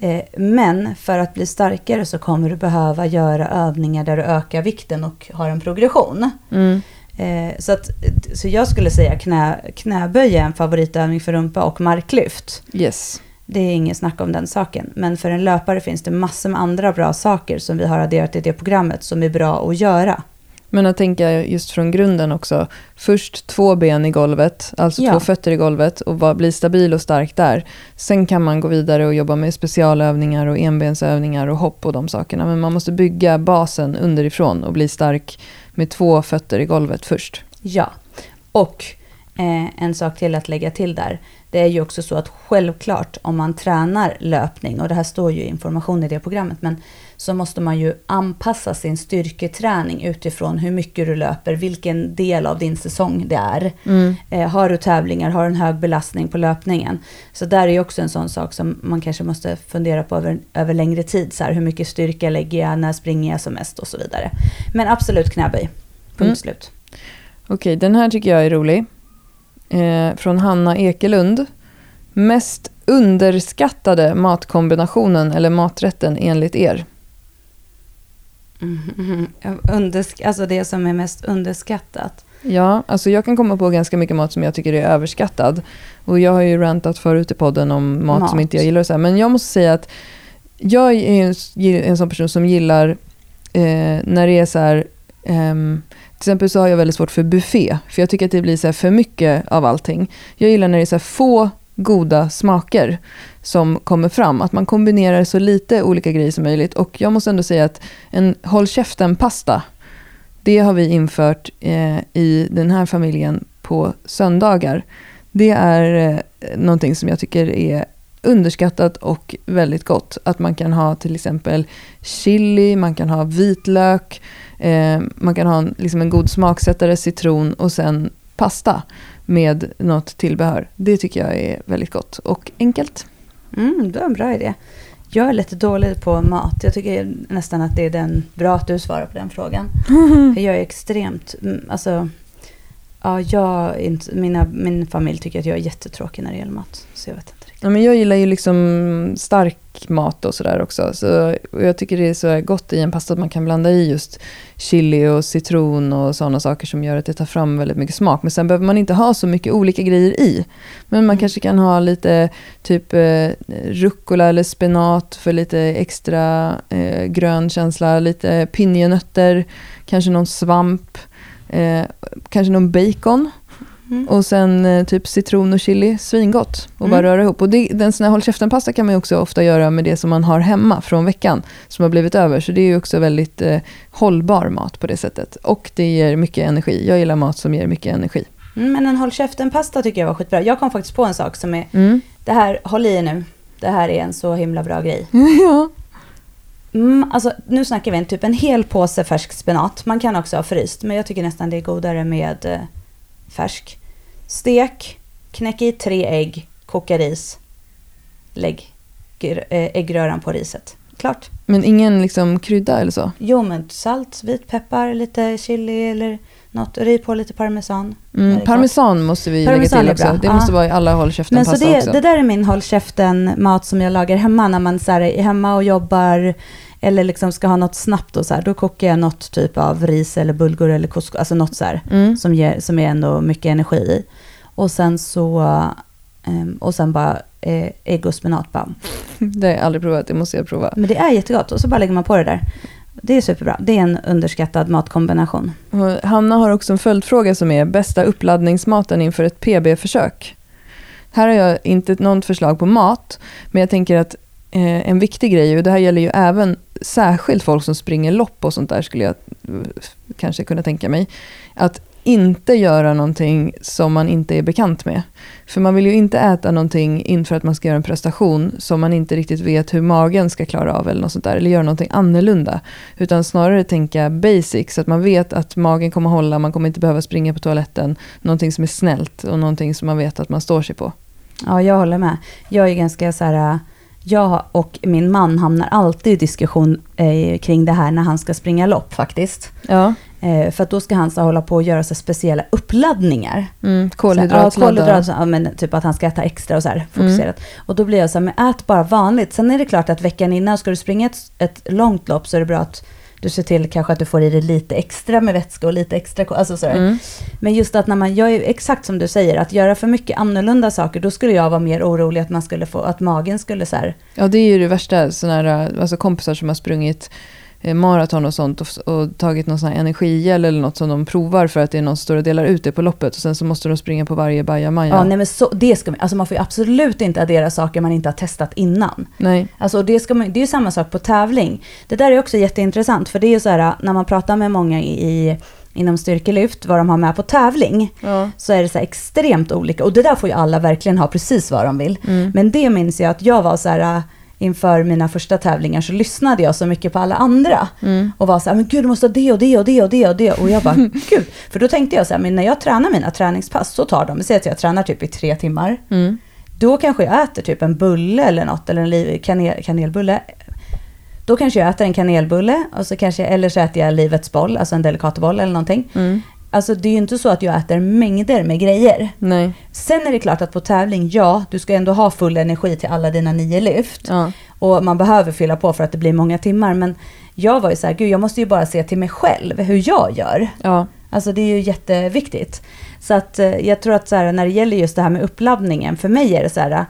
Eh, men för att bli starkare så kommer du behöva göra övningar där du ökar vikten och har en progression. Mm. Eh, så, att, så jag skulle säga knä, knäböj är en favoritövning för rumpa och marklyft.
Yes.
Det är ingen snack om den saken. Men för en löpare finns det massor med andra bra saker som vi har adderat i det programmet som är bra att göra.
Men att tänka just från grunden också. Först två ben i golvet, alltså ja. två fötter i golvet och bli stabil och stark där. Sen kan man gå vidare och jobba med specialövningar och enbensövningar och hopp och de sakerna. Men man måste bygga basen underifrån och bli stark med två fötter i golvet först.
Ja, och eh, en sak till att lägga till där det är ju också så att självklart om man tränar löpning, och det här står ju information i det programmet, men så måste man ju anpassa sin styrketräning utifrån hur mycket du löper, vilken del av din säsong det är. Mm. Eh, har du tävlingar, har du en hög belastning på löpningen? Så där är ju också en sån sak som man kanske måste fundera på över, över längre tid. Så här, hur mycket styrka lägger jag, när springer jag som mest och så vidare. Men absolut knäböj, punkt mm. slut.
Okej, okay, den här tycker jag är rolig eh, från Hanna Ekelund. Mest underskattade matkombinationen eller maträtten enligt er?
Mm, undersk alltså det som är mest underskattat?
Ja, alltså jag kan komma på ganska mycket mat som jag tycker är överskattad. Och jag har ju rantat förut i podden om mat, mat. som inte jag gillar. Och så här. Men jag måste säga att jag är en, en sån person som gillar eh, när det är så här... Um, till exempel så har jag väldigt svårt för buffé, för jag tycker att det blir så för mycket av allting. Jag gillar när det är så få goda smaker som kommer fram. Att man kombinerar så lite olika grejer som möjligt. Och jag måste ändå säga att en håll käften-pasta, det har vi infört eh, i den här familjen på söndagar. Det är eh, någonting som jag tycker är underskattat och väldigt gott. Att man kan ha till exempel chili, man kan ha vitlök, eh, man kan ha en, liksom en god smaksättare, citron och sen pasta med något tillbehör. Det tycker jag är väldigt gott och enkelt.
Mm, det var en bra idé. Jag är lite dålig på mat. Jag tycker nästan att det är den, bra att du svarar på den frågan. (laughs) För jag är extremt, mm, alltså, ja, jag, mina, min familj tycker att jag är jättetråkig när det gäller mat. Så jag vet inte.
Ja, men jag gillar ju liksom stark mat och sådär också. Så, och jag tycker det är så gott i en pasta att man kan blanda i just chili och citron och sådana saker som gör att det tar fram väldigt mycket smak. Men sen behöver man inte ha så mycket olika grejer i. Men man mm. kanske kan ha lite typ eh, rucola eller spenat för lite extra eh, grön känsla. Lite pinjenötter, kanske någon svamp, eh, kanske någon bacon. Mm. Och sen eh, typ citron och chili, svingott. Och mm. bara röra ihop. Och det, den sån här håll käften-pasta kan man ju också ofta göra med det som man har hemma från veckan. Som har blivit över. Så det är ju också väldigt eh, hållbar mat på det sättet. Och det ger mycket energi. Jag gillar mat som ger mycket energi.
Mm, men en håll käften-pasta tycker jag var skitbra. Jag kom faktiskt på en sak som är, mm. det här, håll i nu. Det här är en så himla bra grej. (laughs)
ja.
Mm, alltså, nu snackar vi en typ en hel påse färsk spenat. Man kan också ha fryst, men jag tycker nästan det är godare med eh, färsk. Stek, knäck i tre ägg, koka ris. Lägg eh, äggröran på riset. Klart.
Men ingen liksom krydda eller så?
Jo, men salt, vitpeppar, lite chili eller något. Riv på lite parmesan.
Mm, parmesan måste vi parmesan lägga till också. Det ja. måste vara i alla håll käften pasta
det,
också.
Det där är min håll käften mat som jag lagar hemma när man så här, är hemma och jobbar eller liksom ska ha något snabbt och så här, då kokar jag något typ av ris eller bulgur eller couscous, alltså något så här, mm. som, ger, som är ändå mycket energi i. Och sen så, um, och sen bara eh, ägg och spenat bara. (laughs)
Det har jag aldrig provat, det måste jag prova.
Men det är jättegott och så bara lägger man på det där. Det är superbra. Det är en underskattad matkombination.
Hanna har också en följdfråga som är bästa uppladdningsmaten inför ett PB-försök. Här har jag inte något förslag på mat, men jag tänker att eh, en viktig grej, och det här gäller ju även särskilt folk som springer lopp och sånt där, skulle jag eh, kanske kunna tänka mig, att inte göra någonting som man inte är bekant med. För man vill ju inte äta någonting inför att man ska göra en prestation som man inte riktigt vet hur magen ska klara av eller något sånt där, eller göra någonting annorlunda. Utan snarare tänka basic, så att man vet att magen kommer hålla, man kommer inte behöva springa på toaletten. Någonting som är snällt och någonting som man vet att man står sig på.
Ja, jag håller med. Jag är ganska så här jag och min man hamnar alltid i diskussion eh, kring det här när han ska springa lopp faktiskt.
Ja.
Eh, för att då ska han så hålla på och göra så speciella uppladdningar.
Mm, kolhydrat.
Så, ja, kolhydrat, ja, men typ att han ska äta extra och så här fokuserat. Mm. Och då blir jag så här, men ät bara vanligt. Sen är det klart att veckan innan, ska du springa ett, ett långt lopp så är det bra att du ser till kanske att du får i dig lite extra med vätska och lite extra, alltså sådär. Mm. Men just att när man gör, exakt som du säger, att göra för mycket annorlunda saker, då skulle jag vara mer orolig att man skulle få, att magen skulle så här.
Ja, det är ju det värsta, sådana här, alltså kompisar som har sprungit maraton och sånt och, och tagit någon sån här energigel eller något som de provar för att det är någon som står och delar ut det på loppet och sen så måste de springa på varje bajamaja.
Ja, nej men så, det ska man, alltså man får ju absolut inte addera saker man inte har testat innan.
Nej.
Alltså det, ska man, det är ju samma sak på tävling. Det där är också jätteintressant för det är ju så här när man pratar med många i inom styrkelyft, vad de har med på tävling,
ja.
så är det så extremt olika. Och det där får ju alla verkligen ha precis vad de vill.
Mm.
Men det minns jag att jag var så här, inför mina första tävlingar så lyssnade jag så mycket på alla andra.
Mm.
Och var så här, men gud du måste ha det och det och det och det och det. Och jag bara, (laughs) gud. För då tänkte jag så här, men när jag tränar mina träningspass så tar de, säg att jag tränar typ i tre timmar.
Mm.
Då kanske jag äter typ en bulle eller något, eller en kanel, kanelbulle. Då kanske jag äter en kanelbulle, och så kanske, eller så äter jag livets boll, alltså en delikatboll eller någonting.
Mm.
Alltså det är ju inte så att jag äter mängder med grejer.
Nej.
Sen är det klart att på tävling, ja, du ska ändå ha full energi till alla dina nio lyft.
Ja.
Och man behöver fylla på för att det blir många timmar. Men jag var ju så här, gud jag måste ju bara se till mig själv, hur jag gör.
Ja.
Alltså det är ju jätteviktigt. Så att eh, jag tror att så här, när det gäller just det här med uppladdningen, för mig är det så här,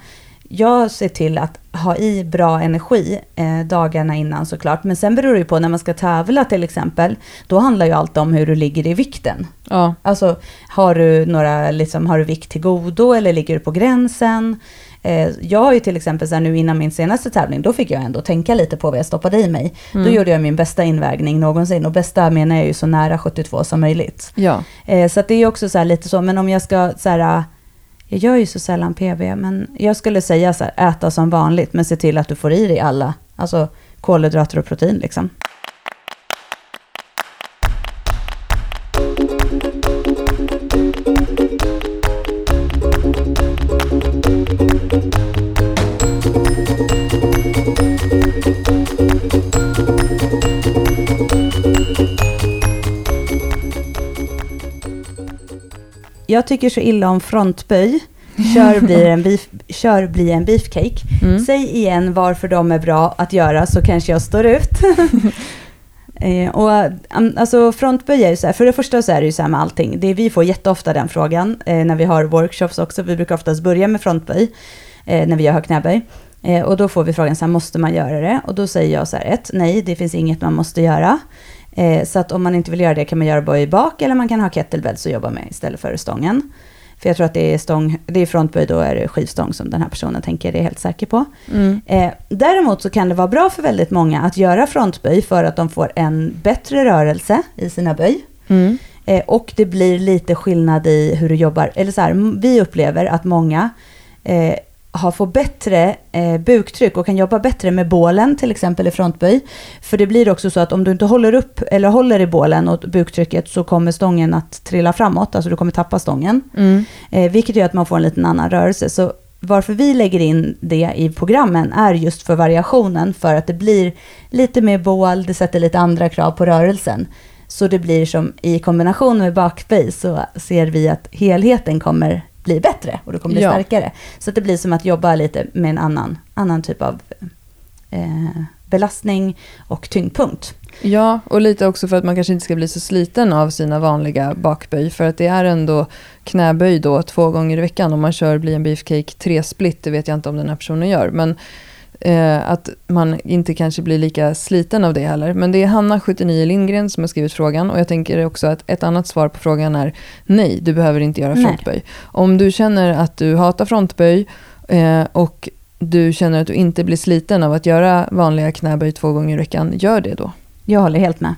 jag ser till att ha i bra energi eh, dagarna innan såklart. Men sen beror det ju på när man ska tävla till exempel. Då handlar ju allt om hur du ligger i vikten.
Ja.
Alltså har du, några, liksom, har du vikt till godo eller ligger du på gränsen? Eh, jag har ju till exempel så här, nu innan min senaste tävling, då fick jag ändå tänka lite på vad jag stoppade i mig.
Mm.
Då gjorde jag min bästa invägning någonsin och bästa menar jag ju så nära 72 som möjligt.
Ja.
Eh, så det är också så här lite så, men om jag ska så här, jag gör ju så sällan PB, men jag skulle säga så här, äta som vanligt, men se till att du får i dig alla, alltså kolhydrater och protein liksom. Jag tycker så illa om frontböj. Kör blir (laughs) en, beef, kör blir en beefcake.
Mm.
Säg igen varför de är bra att göra så kanske jag står ut. (laughs) eh, och, um, alltså frontböj är ju så här, för det första så är det ju så här med allting. Det, vi får jätteofta den frågan eh, när vi har workshops också. Vi brukar oftast börja med frontböj eh, när vi gör knäböj. Eh, och då får vi frågan så här, måste man göra det? Och då säger jag så här, ett, nej, det finns inget man måste göra. Eh, så att om man inte vill göra det kan man göra böj bak eller man kan ha kettlebells att jobba med istället för stången. För jag tror att det är, stång, det är frontböj, då är det skivstång som den här personen tänker, det är helt säker på.
Mm.
Eh, däremot så kan det vara bra för väldigt många att göra frontböj för att de får en bättre rörelse i sina böj.
Mm.
Eh, och det blir lite skillnad i hur du jobbar. Eller så här, vi upplever att många eh, har fått bättre eh, buktryck och kan jobba bättre med bålen, till exempel i frontböj. För det blir också så att om du inte håller upp eller håller i bålen och buktrycket så kommer stången att trilla framåt, alltså du kommer tappa stången.
Mm.
Eh, vilket gör att man får en liten annan rörelse. Så varför vi lägger in det i programmen är just för variationen, för att det blir lite mer bål, det sätter lite andra krav på rörelsen. Så det blir som i kombination med bakböj så ser vi att helheten kommer bli bättre och det kommer bli
Ja.
starkare. Så att det blir som att jobba lite med en annan, annan typ av eh, belastning och tyngdpunkt.
Ja, och lite också för att man kanske inte ska bli så sliten av sina vanliga bakböj. För att det är ändå knäböj då två gånger i veckan. Om man kör bli en beefcake tre split, det vet jag inte om den här personen gör. Men eh, att man inte kanske blir lika sliten av det heller. Men det är Hanna, 79 Lindgren, som har skrivit frågan. Och jag tänker också att ett annat svar på frågan är nej, du behöver inte göra
Nej.
frontböj. Om du känner att du hatar frontböj eh, och du känner att du inte blir sliten av att göra vanliga knäböj två gånger i veckan, gör det då.
Jag håller helt med.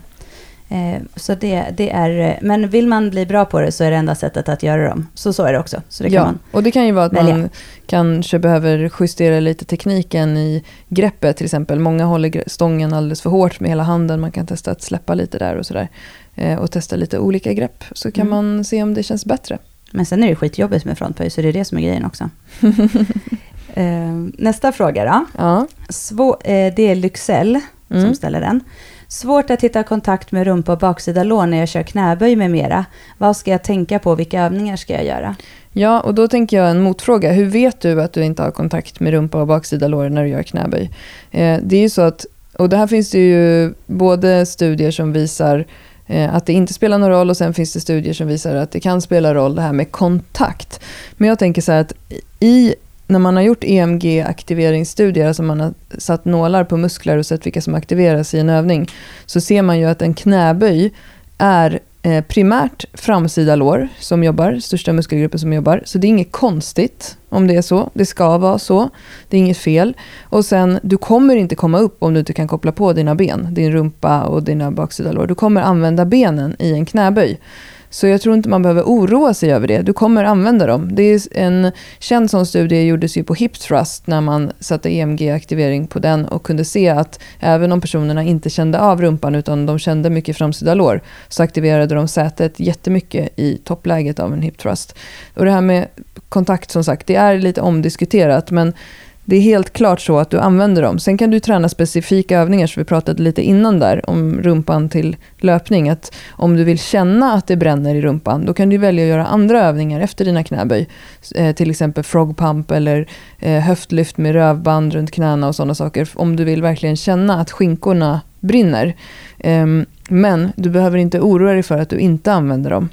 Eh, så det, det är, men vill man bli bra på det så är det enda sättet att göra dem. Så så är det också. Så det kan
ja,
man.
och det kan ju vara att
välja.
man kanske behöver justera lite tekniken i greppet till exempel. Många håller stången alldeles för hårt med hela handen. Man kan testa att släppa lite där och sådär. Eh, och testa lite olika grepp. Så kan
Mm.
man se om det känns bättre.
Men sen är det skitjobbigt med frontböj, så det är det som är grejen också. (laughs) eh, nästa fråga då.
Ja.
Svå, eh, det är Lyxell som
Mm.
ställer den. Svårt att hitta kontakt med rumpa och baksida lår när jag kör knäböj med mera. Vad ska jag tänka på? Vilka övningar ska jag göra?
ja, och då tänker jag en motfråga. Hur vet du att du inte har kontakt med rumpa och baksida lår när du gör knäböj? Eh, det är ju så att, och det här finns det ju både studier som visar eh, att det inte spelar någon roll och sen finns det studier som visar att det kan spela roll det här med kontakt. Men jag tänker så här att i, när man har gjort EMG-aktiveringsstudier, alltså man har satt nålar på muskler och sett vilka som aktiveras i en övning, så ser man ju att en knäböj är eh, primärt framsida lår som jobbar, största muskelgruppen som jobbar. Så det är inget konstigt om det är så. Det ska vara så. Det är inget fel. Och sen, du kommer inte komma upp om du inte kan koppla på dina ben, din rumpa och dina baksida lår. Du kommer använda benen i en knäböj. Så jag tror inte man behöver oroa sig över det. Du kommer använda dem. Det är en känd sån studie gjordes ju på hip thrust när man satte EMG-aktivering på den och kunde se att även om personerna inte kände av rumpan utan de kände mycket framsida lår så aktiverade de sätet jättemycket i toppläget av en hip thrust. Och det här med kontakt som sagt, det är lite omdiskuterat men det är helt klart så att du använder dem. Sen kan du träna specifika övningar, som vi pratade lite innan där, om rumpan till löpning. Att om du vill känna att det bränner i rumpan, då kan du välja att göra andra övningar efter dina knäböj. Eh, till exempel frog pump eller eh, höftlyft med rövband runt knäna och sådana saker. Om du vill verkligen känna att skinkorna brinner. Eh, men du behöver inte oroa dig för att du inte använder dem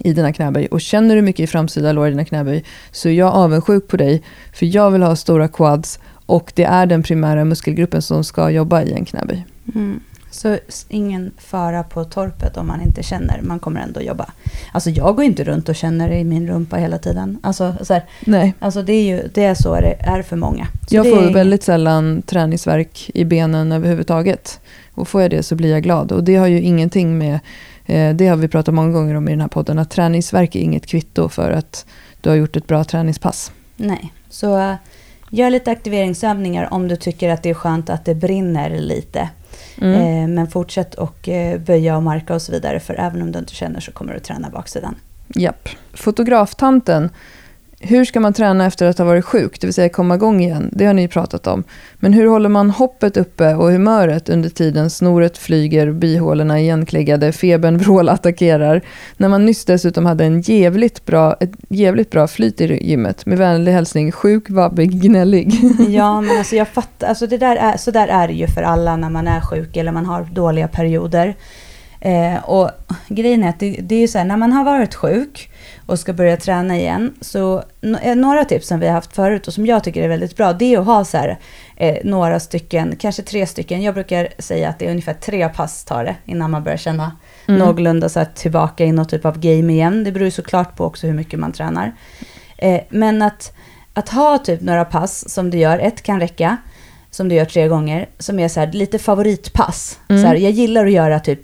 i dina knäböj. Och känner du mycket i framsida lår i dina knäböj så är jag avundsjuk på dig. För jag vill ha stora quads och det är den primära muskelgruppen som ska jobba i en knäböj.
Mm. Så ingen fara på torpet om man inte känner, man kommer ändå jobba. Alltså jag går inte runt och känner i min rumpa hela tiden. Alltså, så här,
Nej.
alltså det är ju det är så det är för många. Så
Jag får
är,
väldigt sällan träningsverk i benen överhuvudtaget. Och får jag det så blir jag glad. Och det har ju ingenting med, det har vi pratat många gånger om i den här podden, att träningsverk är inget kvitto för att du har gjort ett bra träningspass.
Nej, så uh, gör lite aktiveringsövningar om du tycker att det är skönt att det brinner lite.
Mm.
Eh, men fortsätt och eh, böja och marka och så vidare. För även om du inte känner så kommer du träna baksidan.
Japp. Fotograftanten. Hur ska man träna efter att ha varit sjuk, det vill säga komma igång igen? Det har ni pratat om. Men hur håller man hoppet uppe och humöret under tiden snoret flyger, bihålorna igenkliggade, febern vrålattackerar? När man nyss dessutom hade en jävligt bra, ett jävligt bra flyt i gymmet. Med vänlig hälsning, sjuk, vabbig, gnällig. (laughs)
Ja, men alltså jag fattar. Alltså det där är, så där är det ju för alla när man är sjuk eller man har dåliga perioder. Eh, och grejen är att det, det är ju så här, när man har varit sjuk och ska börja träna igen. Så eh, några tips som vi har haft förut och som jag tycker är väldigt bra. Det är att ha så här, eh, några stycken, kanske tre stycken. Jag brukar säga att det är ungefär tre pass tar det innan man börjar känna
Mm.
någorlunda så här, tillbaka i något typ av game igen. Det beror ju såklart på också hur mycket man tränar. Eh, men att, att ha typ några pass som du gör, ett kan räcka, som du gör tre gånger, som är så här, lite favoritpass.
Mm.
Så här, jag gillar att göra typ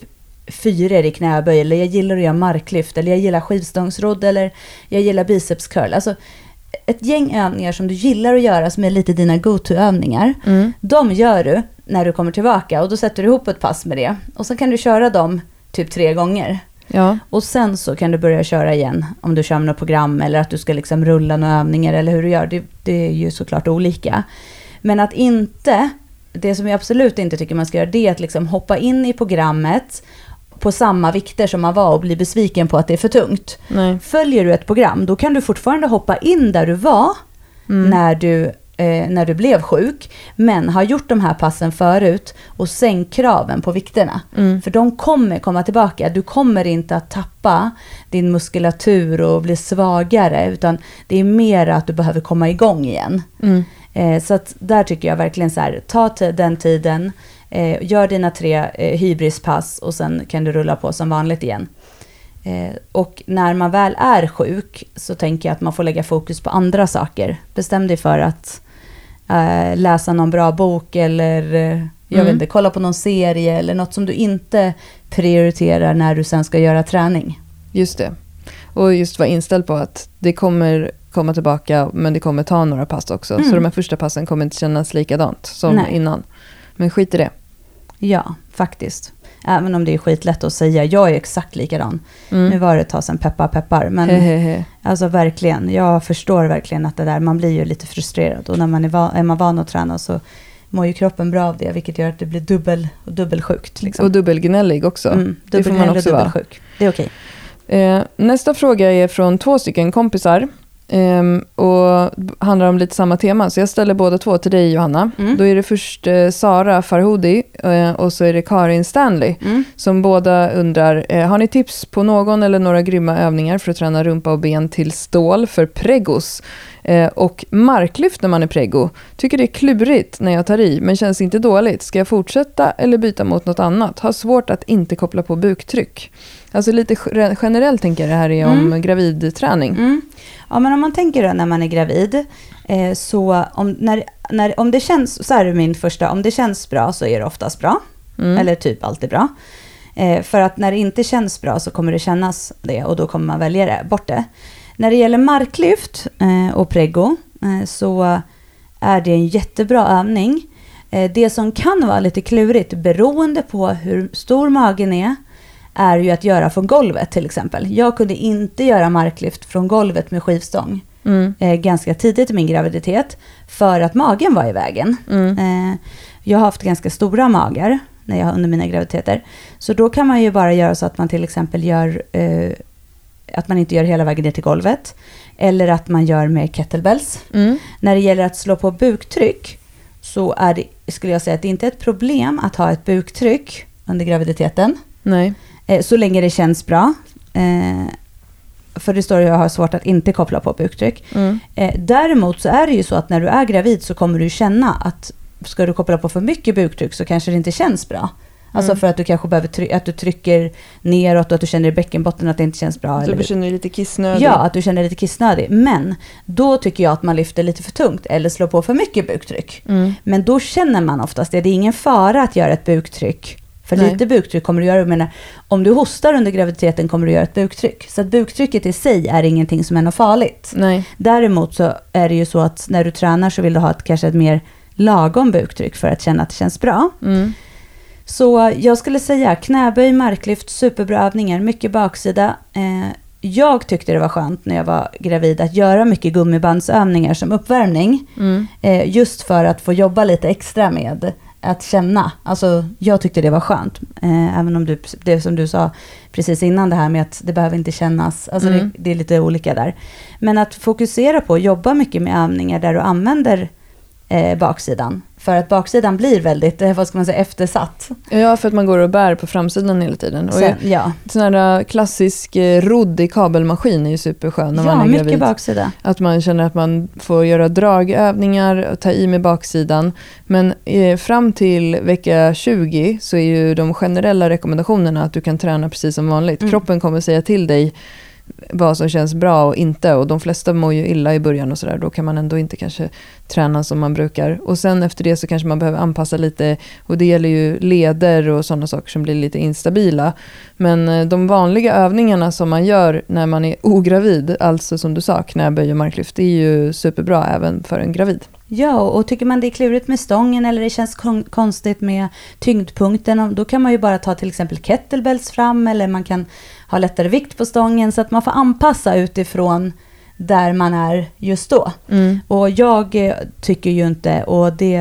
fyror i knäböj, eller jag gillar att göra marklyft, eller jag gillar skivstångsrodd, eller jag gillar biceps curl. Alltså ett gäng övningar som du gillar att göra, som är lite dina go-to-övningar.
Mm.
De gör du när du kommer tillbaka och då sätter du ihop ett pass med det. Och så kan du köra dem typ tre gånger.
Ja,
Och sen så kan du börja köra igen om du kör med något program eller att du ska liksom rulla några övningar eller hur du gör. Det, det är ju såklart olika. Men att inte, det som jag absolut inte tycker man ska göra det är att liksom hoppa in i programmet på samma vikter som man var och bli besviken på att det är för tungt.
nej.
Följer du ett program, då kan du fortfarande hoppa in där du var
Mm.
när, du, eh, när du blev sjuk, men har gjort de här passen förut och sänkt kraven på vikterna.
Mm.
För de kommer komma tillbaka. Du kommer inte att tappa din muskulatur och bli svagare, utan det är mer att du behöver komma igång igen.
Mm.
Eh, så att där tycker jag verkligen så här, ta den tiden, eh, gör dina tre eh, hybrispass och sen kan du rulla på som vanligt igen. Eh, och när man väl är sjuk så tänker jag att man får lägga fokus på andra saker. Bestäm dig för att eh, läsa någon bra bok eller eh, jag
Mm.
vet inte, kolla på någon serie eller något som du inte prioriterar när du sen ska göra träning.
Just det. Och just vara inställd på att det kommer komma tillbaka, men det kommer ta några pass också.
Mm.
Så de här första passen kommer inte kännas likadant som
Nej.
innan. Men skit i det.
Ja, faktiskt. Även om det är skitlätt att säga. Jag är exakt likadan. Nu
Mm.
var det ett tag sedan peppar peppar. Men
Hehehe.
alltså verkligen, jag förstår verkligen att det där, man blir ju lite frustrerad. Och när man är, van, är man van att träna så mår ju kroppen bra av det. Vilket gör att det blir dubbel, dubbelsjukt. Liksom.
Och dubbelgnällig också.
mm,
det får man
dubbelgnällig och
också vara.
dubbelsjuk. Det är okej.
Eh, nästa fråga är från två stycken kompisar. Ehm, och handlar om lite samma tema. Så jag ställer båda två till dig Johanna.
Mm.
Då är det först eh, Sara Farhoudi eh, och så är det Karin Stanley.
Mm.
Som båda undrar, eh, har ni tips på någon eller några grymma övningar för att träna rumpa och ben till stål för pregos? Eh, och marklyft när man är prego. Tycker det är klurigt när jag tar i, men känns inte dåligt. Ska jag fortsätta eller byta mot något annat? Har svårt att inte koppla på buktryck. Alltså lite ge- generellt tänker jag det här är om
Mm.
gravidträning.
Mm. Ja, men om man tänker då när man är gravid, eh, så om, när, när, om det känns, så här är min första, om det känns bra så är det oftast bra.
Mm.
Eller typ alltid bra. Eh, för att när det inte känns bra så kommer det kännas det och då kommer man välja det, bort det. När det gäller marklyft eh, och preggo eh, så är det en jättebra övning. Eh, det som kan vara lite klurigt beroende på hur stor magen är är ju att göra från golvet till exempel. Jag kunde inte göra marklyft från golvet med skivstång
Mm.
ganska tidigt i min graviditet för att magen var i vägen.
Mm.
Jag har haft ganska stora magar när jag, under mina graviditeter. Så då kan man ju bara göra så att man till exempel gör att man inte gör hela vägen ner till golvet. Eller att man gör med kettlebells.
Mm.
När det gäller att slå på buktryck så är det, skulle jag säga att det inte är ett problem att ha ett buktryck under graviditeten.
Nej.
Eh, så länge det känns bra. Eh, för det står ju att jag har svårt att inte koppla på buktryck.
Mm.
Eh, däremot så är det ju så att när du är gravid så kommer du känna att ska du koppla på för mycket buktryck så kanske det inte känns bra. Alltså
Mm.
för att du kanske behöver try- att du trycker neråt och att du känner i bäckenbotten att det inte känns bra.
Så
eller-
du känner dig lite kissnödig.
Ja, att du känner dig lite kissnödig. Men då tycker jag att man lyfter lite för tungt eller slår på för mycket buktryck.
Mm.
Men då känner man oftast det. Det är ingen fara att göra ett buktryck. För
Nej.
lite buktryck kommer du göra. Jag menar, om du hostar under graviditeten kommer du göra ett buktryck. Så att buktrycket i sig är ingenting som är något farligt.
Nej.
Däremot så är det ju så att när du tränar så vill du ha ett, kanske ett mer lagom buktryck för att känna att det känns bra.
Mm.
Så jag skulle säga knäböj, marklyft, superbra övningar, mycket baksida. Eh, jag tyckte det var skönt när jag var gravid att göra mycket gummibandsövningar som uppvärmning.
Mm.
Eh, just för att få jobba lite extra med att känna. Alltså jag tyckte det var skönt. Eh, även om du, det som du sa precis innan det här med att det behöver inte kännas. Alltså
Mm.
det, det är lite olika där. Men att fokusera på att jobba mycket med övningar där du använder eh, baksidan. För att baksidan blir väldigt, eh, vad ska man säga, eftersatt.
Ja, för att man går och bär på framsidan hela tiden. Och
Sen, ja,
sån här klassisk eh, rodd i kabelmaskin är ju superskön när
ja
man är
mycket
gravid.
baksida.
Att man känner att man får göra dragövningar och ta i med baksidan. Men eh, fram till vecka 20 så är ju de generella rekommendationerna att du kan träna precis som vanligt.
Mm.
Kroppen kommer säga till dig vad som känns bra och inte. Och de flesta mår ju illa i början och sådär. Då kan man ändå inte kanske träna som man brukar. Och sen efter det så kanske man behöver anpassa lite. Och det gäller ju leder och sådana saker som blir lite instabila. Men eh, de vanliga övningarna som man gör när man är ogravid, alltså som du sa, knäböj och marklyft, det är ju superbra även för en gravid.
Ja, och tycker man det är klurigt med stången eller det känns kon- konstigt med tyngdpunkten, då kan man ju bara ta till exempel kettlebells fram eller man kan ha lättare vikt på stången så att man får anpassa utifrån där man är just då. Och jag eh, tycker ju inte, och det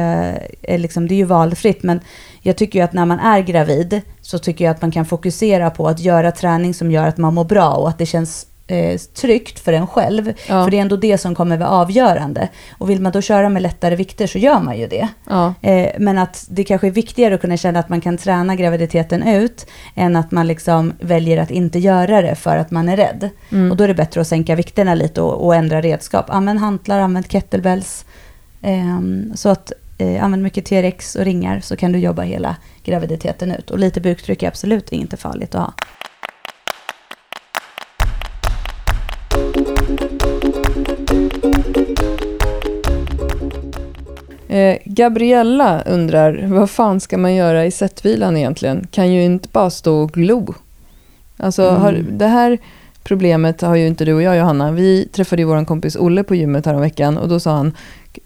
är, liksom, det är ju valfritt, men jag tycker ju att när man är gravid så tycker jag att man kan fokusera på att göra träning som gör att man mår bra och att det känns eh, tryggt för en själv.
Ja.
För det är ändå det som kommer vara avgörande. Och vill man då köra med lättare vikter så gör man ju det.
Ja.
Eh, men att det kanske är viktigare att kunna känna att man kan träna graviditeten ut än att man liksom väljer att inte göra det för att man är rädd.
Mm.
Och då är det bättre att sänka vikterna lite och, och ändra redskap. Använd hantlar, använd kettlebells. Ehm, så att eh, använd mycket TRX och ringar så kan du jobba hela graviditeten ut. Och lite buktryck är absolut inte farligt att ha.
Eh, Gabriella undrar, vad fan ska man göra i sättvilan egentligen? Kan ju inte bara stå och glo. Alltså,
Mm.
har, det här problemet har ju inte du och jag Johanna. Vi träffade ju vår kompis Olle på gymmet veckan och då sa han,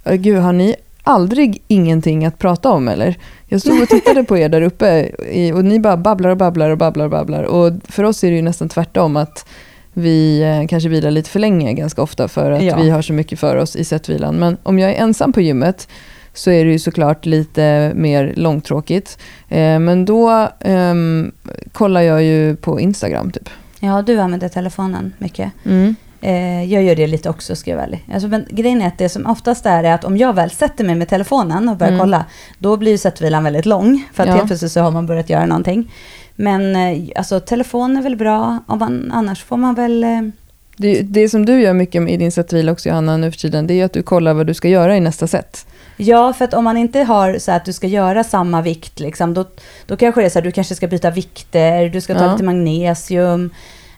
gud har ni aldrig ingenting att prata om eller? Jag stod och tittade på er där uppe och ni bara babblar och babblar och babblar och babblar. Och för oss är det ju nästan tvärtom att vi eh, kanske vilar lite för länge ganska ofta för att
Ja.
vi har så mycket för oss i sättvilan. Men om jag är ensam på gymmet så är det ju såklart lite mer långtråkigt. Eh, men då ehm, kollar jag ju på Instagram typ.
Ja, du använder telefonen mycket.
Mm.
Eh, jag gör det lite också, ska jag vara ärlig. Alltså, men grejen är att det som oftast är, är att om jag väl sätter mig med telefonen och börjar
Mm.
kolla, då blir ju sättvilan väldigt lång. För att
Ja.
helt plötsligt så har man börjat göra någonting. Men eh, alltså, telefon är väl bra, om man, annars får man väl...
Det, det som du gör mycket i din sättvila också Johanna nu för tiden, det är att du kollar vad du ska göra i nästa set.
ja, för att om man inte har så att du ska göra samma vikt, liksom, då, då kanske det är så här, du kanske ska byta vikter, du ska ta
Ja.
lite magnesium.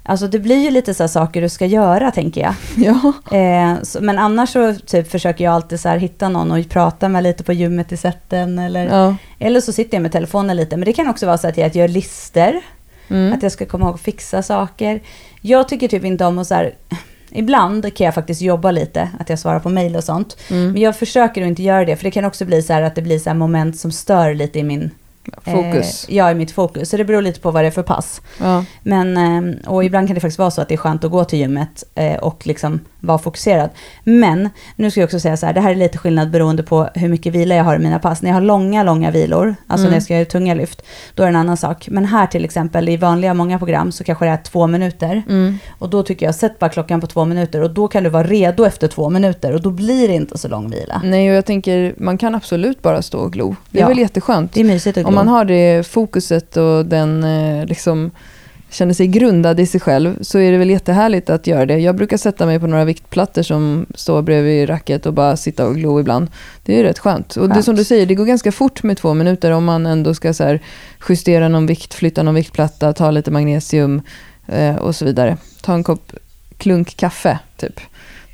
Alltså det blir ju lite så saker du ska göra, tänker jag. (laughs)
Ja.
Eh, så, men annars så typ, försöker jag alltid så här, hitta någon och prata med lite på gymmet i sätten. Eller,
ja.
eller så sitter jag med telefonen lite. Men det kan också vara så att jag gör lister.
Mm.
Att jag ska komma ihåg att fixa saker. Jag tycker typ inte om att så här, Ibland kan jag faktiskt jobba lite, att jag svarar på mail och sånt.
Mm.
Men jag försöker att inte göra det, för det kan också bli så här att det blir så här moment som stör lite i min...
Fokus.
Eh, ja, i mitt fokus. Så det beror lite på vad det är för pass.
Ja.
Men, eh, och ibland kan det faktiskt vara så att det är skönt att gå till gymmet eh, och liksom vara fokuserad. Men, nu ska jag också säga så här, det här är lite skillnad beroende på hur mycket vila jag har i mina pass. När jag har långa, långa vilor, alltså
Mm.
när jag ska göra tunga lyft, då är det en annan sak. Men här till exempel, i vanliga många program, så kanske det är två minuter.
Mm.
Och då tycker jag, sätt bara klockan på två minuter och då kan du vara redo efter två minuter och då blir det inte så lång vila.
Nej, och jag tänker, man kan absolut bara stå och glo. Det är
Ja.
väl jätteskönt.
Det är mysigt att
Om
glo.
man har det fokuset och den eh, liksom, känner sig grundad i sig själv så är det väl jättehärligt att göra det. Jag brukar sätta mig på några viktplattor som står bredvid racket och bara sitta och glo ibland. Det är rätt skönt. Och det
Skönt.
som du säger, det går ganska fort med två minuter om man ändå ska så justera någon vikt, flytta någon viktplatta, ta lite magnesium eh, och så vidare. Ta en kopp klunk kaffe, typ.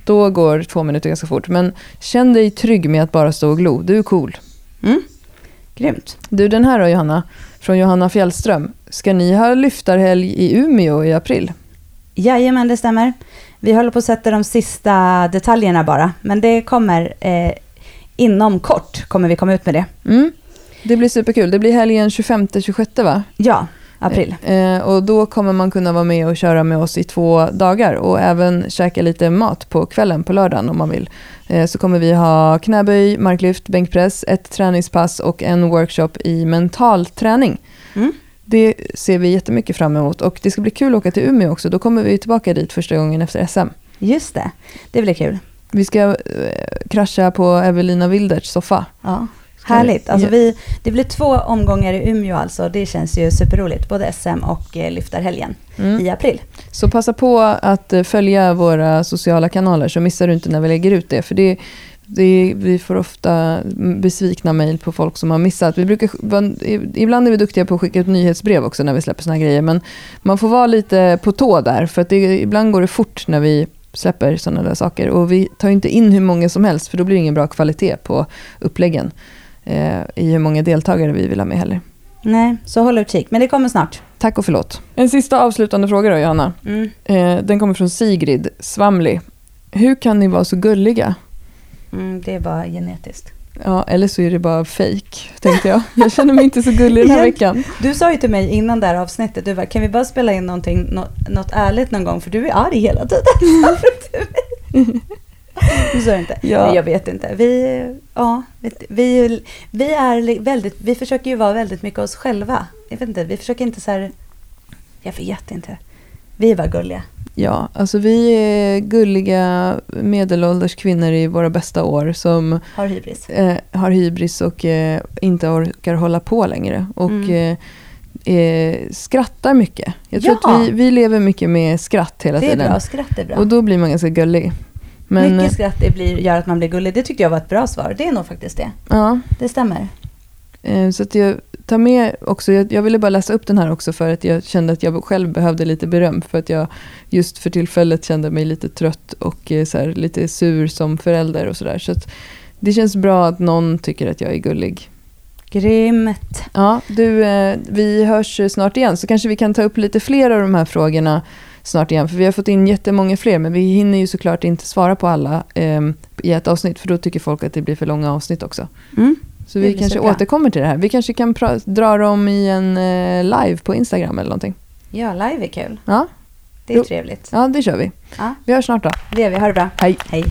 Då går två minuter ganska fort. Men känn dig trygg med att bara stå och glo. Du är cool.
Mm. Grymt.
Du, den här då Johanna, från Johanna Fjällström. Ska ni ha lyftarhelg i Umeå i april?
Jajamän, det stämmer. Vi håller på att sätta de sista detaljerna bara, men det kommer eh, inom kort kommer vi komma ut med det.
Mm. Det blir superkul. Det blir helgen 25-26 va?
Ja, april.
Eh, och då kommer man kunna vara med och köra med oss i två dagar och även käka lite mat på kvällen på lördagen om man vill. Eh, så kommer vi ha knäböj, marklyft, bänkpress, ett träningspass och en workshop i mental träning.
Mm.
Det ser vi jättemycket fram emot och det ska bli kul att åka till Umeå också. Då kommer vi tillbaka dit första gången efter SM.
Just det, det blir kul.
Vi ska eh, krascha på Evelina Wilderts soffa.
Ja. Härligt. Alltså vi, det blir två omgångar i Umeå alltså. Det känns ju superroligt. Både SM och eh, lyftarhelgen
Mm.
i april.
Så passa på att eh, följa våra sociala kanaler så missar du inte när vi lägger ut det. För det, det, vi får ofta besvikna mejl på folk som har missat. Vi brukar, ibland är vi duktiga på att skicka ut nyhetsbrev också när vi släpper såna här grejer. Men man får vara lite på tå där. För att det, ibland går det fort när vi släpper sådana där saker. Och vi tar inte in hur många som helst för då blir det ingen bra kvalitet på uppläggen. Eh, I hur många deltagare vi vill ha med heller.
Nej, så håll utkik. Men det kommer snart.
Tack och förlåt. En sista avslutande fråga då Johanna.
Mm.
Eh, den kommer från Sigrid Svamli. Hur kan ni vara så gulliga?
Mm, det är bara genetiskt.
Ja, eller så är det bara fake, tänkte jag. Jag känner mig inte så gullig den här veckan.
Du sa ju till mig innan det här avsnittet, du bara, kan vi bara spela in någonting, något, något ärligt någon gång? För du är arg hela tiden. (laughs) du sa inte.
Ja.
Nej, jag vet inte. Vi, ja, vi, vi är väldigt, vi försöker ju vara väldigt mycket oss själva. Jag vet inte, vi försöker inte så här, jag vet inte. Vi är bara gulliga.
Ja, alltså vi är gulliga medelålders kvinnor i våra bästa år som
Har hybris.
eh, har hybris och eh, inte orkar hålla på längre. Och
Mm.
eh, eh, skrattar mycket. Jag tror
Ja.
att vi, vi lever mycket med skratt hela
Det är
tiden.
bra, skratt.
Och då blir man ganska gullig. Men,
Mycket skratt det blir, gör att man blir gullig. Det tyckte jag var ett bra svar. Det är nog faktiskt det.
ja,
Det stämmer.
Eh, Så att jag tar med också, jag, jag ville bara läsa upp den här också för att jag kände att jag själv behövde lite beröm. För att jag just för tillfället kände mig lite trött och eh, så här, lite sur som förälder och sådär. Så det känns bra att någon tycker att jag är gullig.
Grymt.
Ja, du, eh, vi hörs snart igen så kanske vi kan ta upp lite fler av de här frågorna snart igen. För vi har fått in jättemånga fler men vi hinner ju såklart inte svara på alla eh, i ett avsnitt. För då tycker folk att det blir för långa avsnitt också.
Mm.
Så vi kanske
så
återkommer till det här. Vi kanske kan dra dem i en eh, live på Instagram eller någonting.
Ja, live är kul.
Ja,
Det är trevligt.
ja det kör vi.
Ja,
Vi hörs snart då.
det gör vi. Ha det bra.
Hej.
Hej.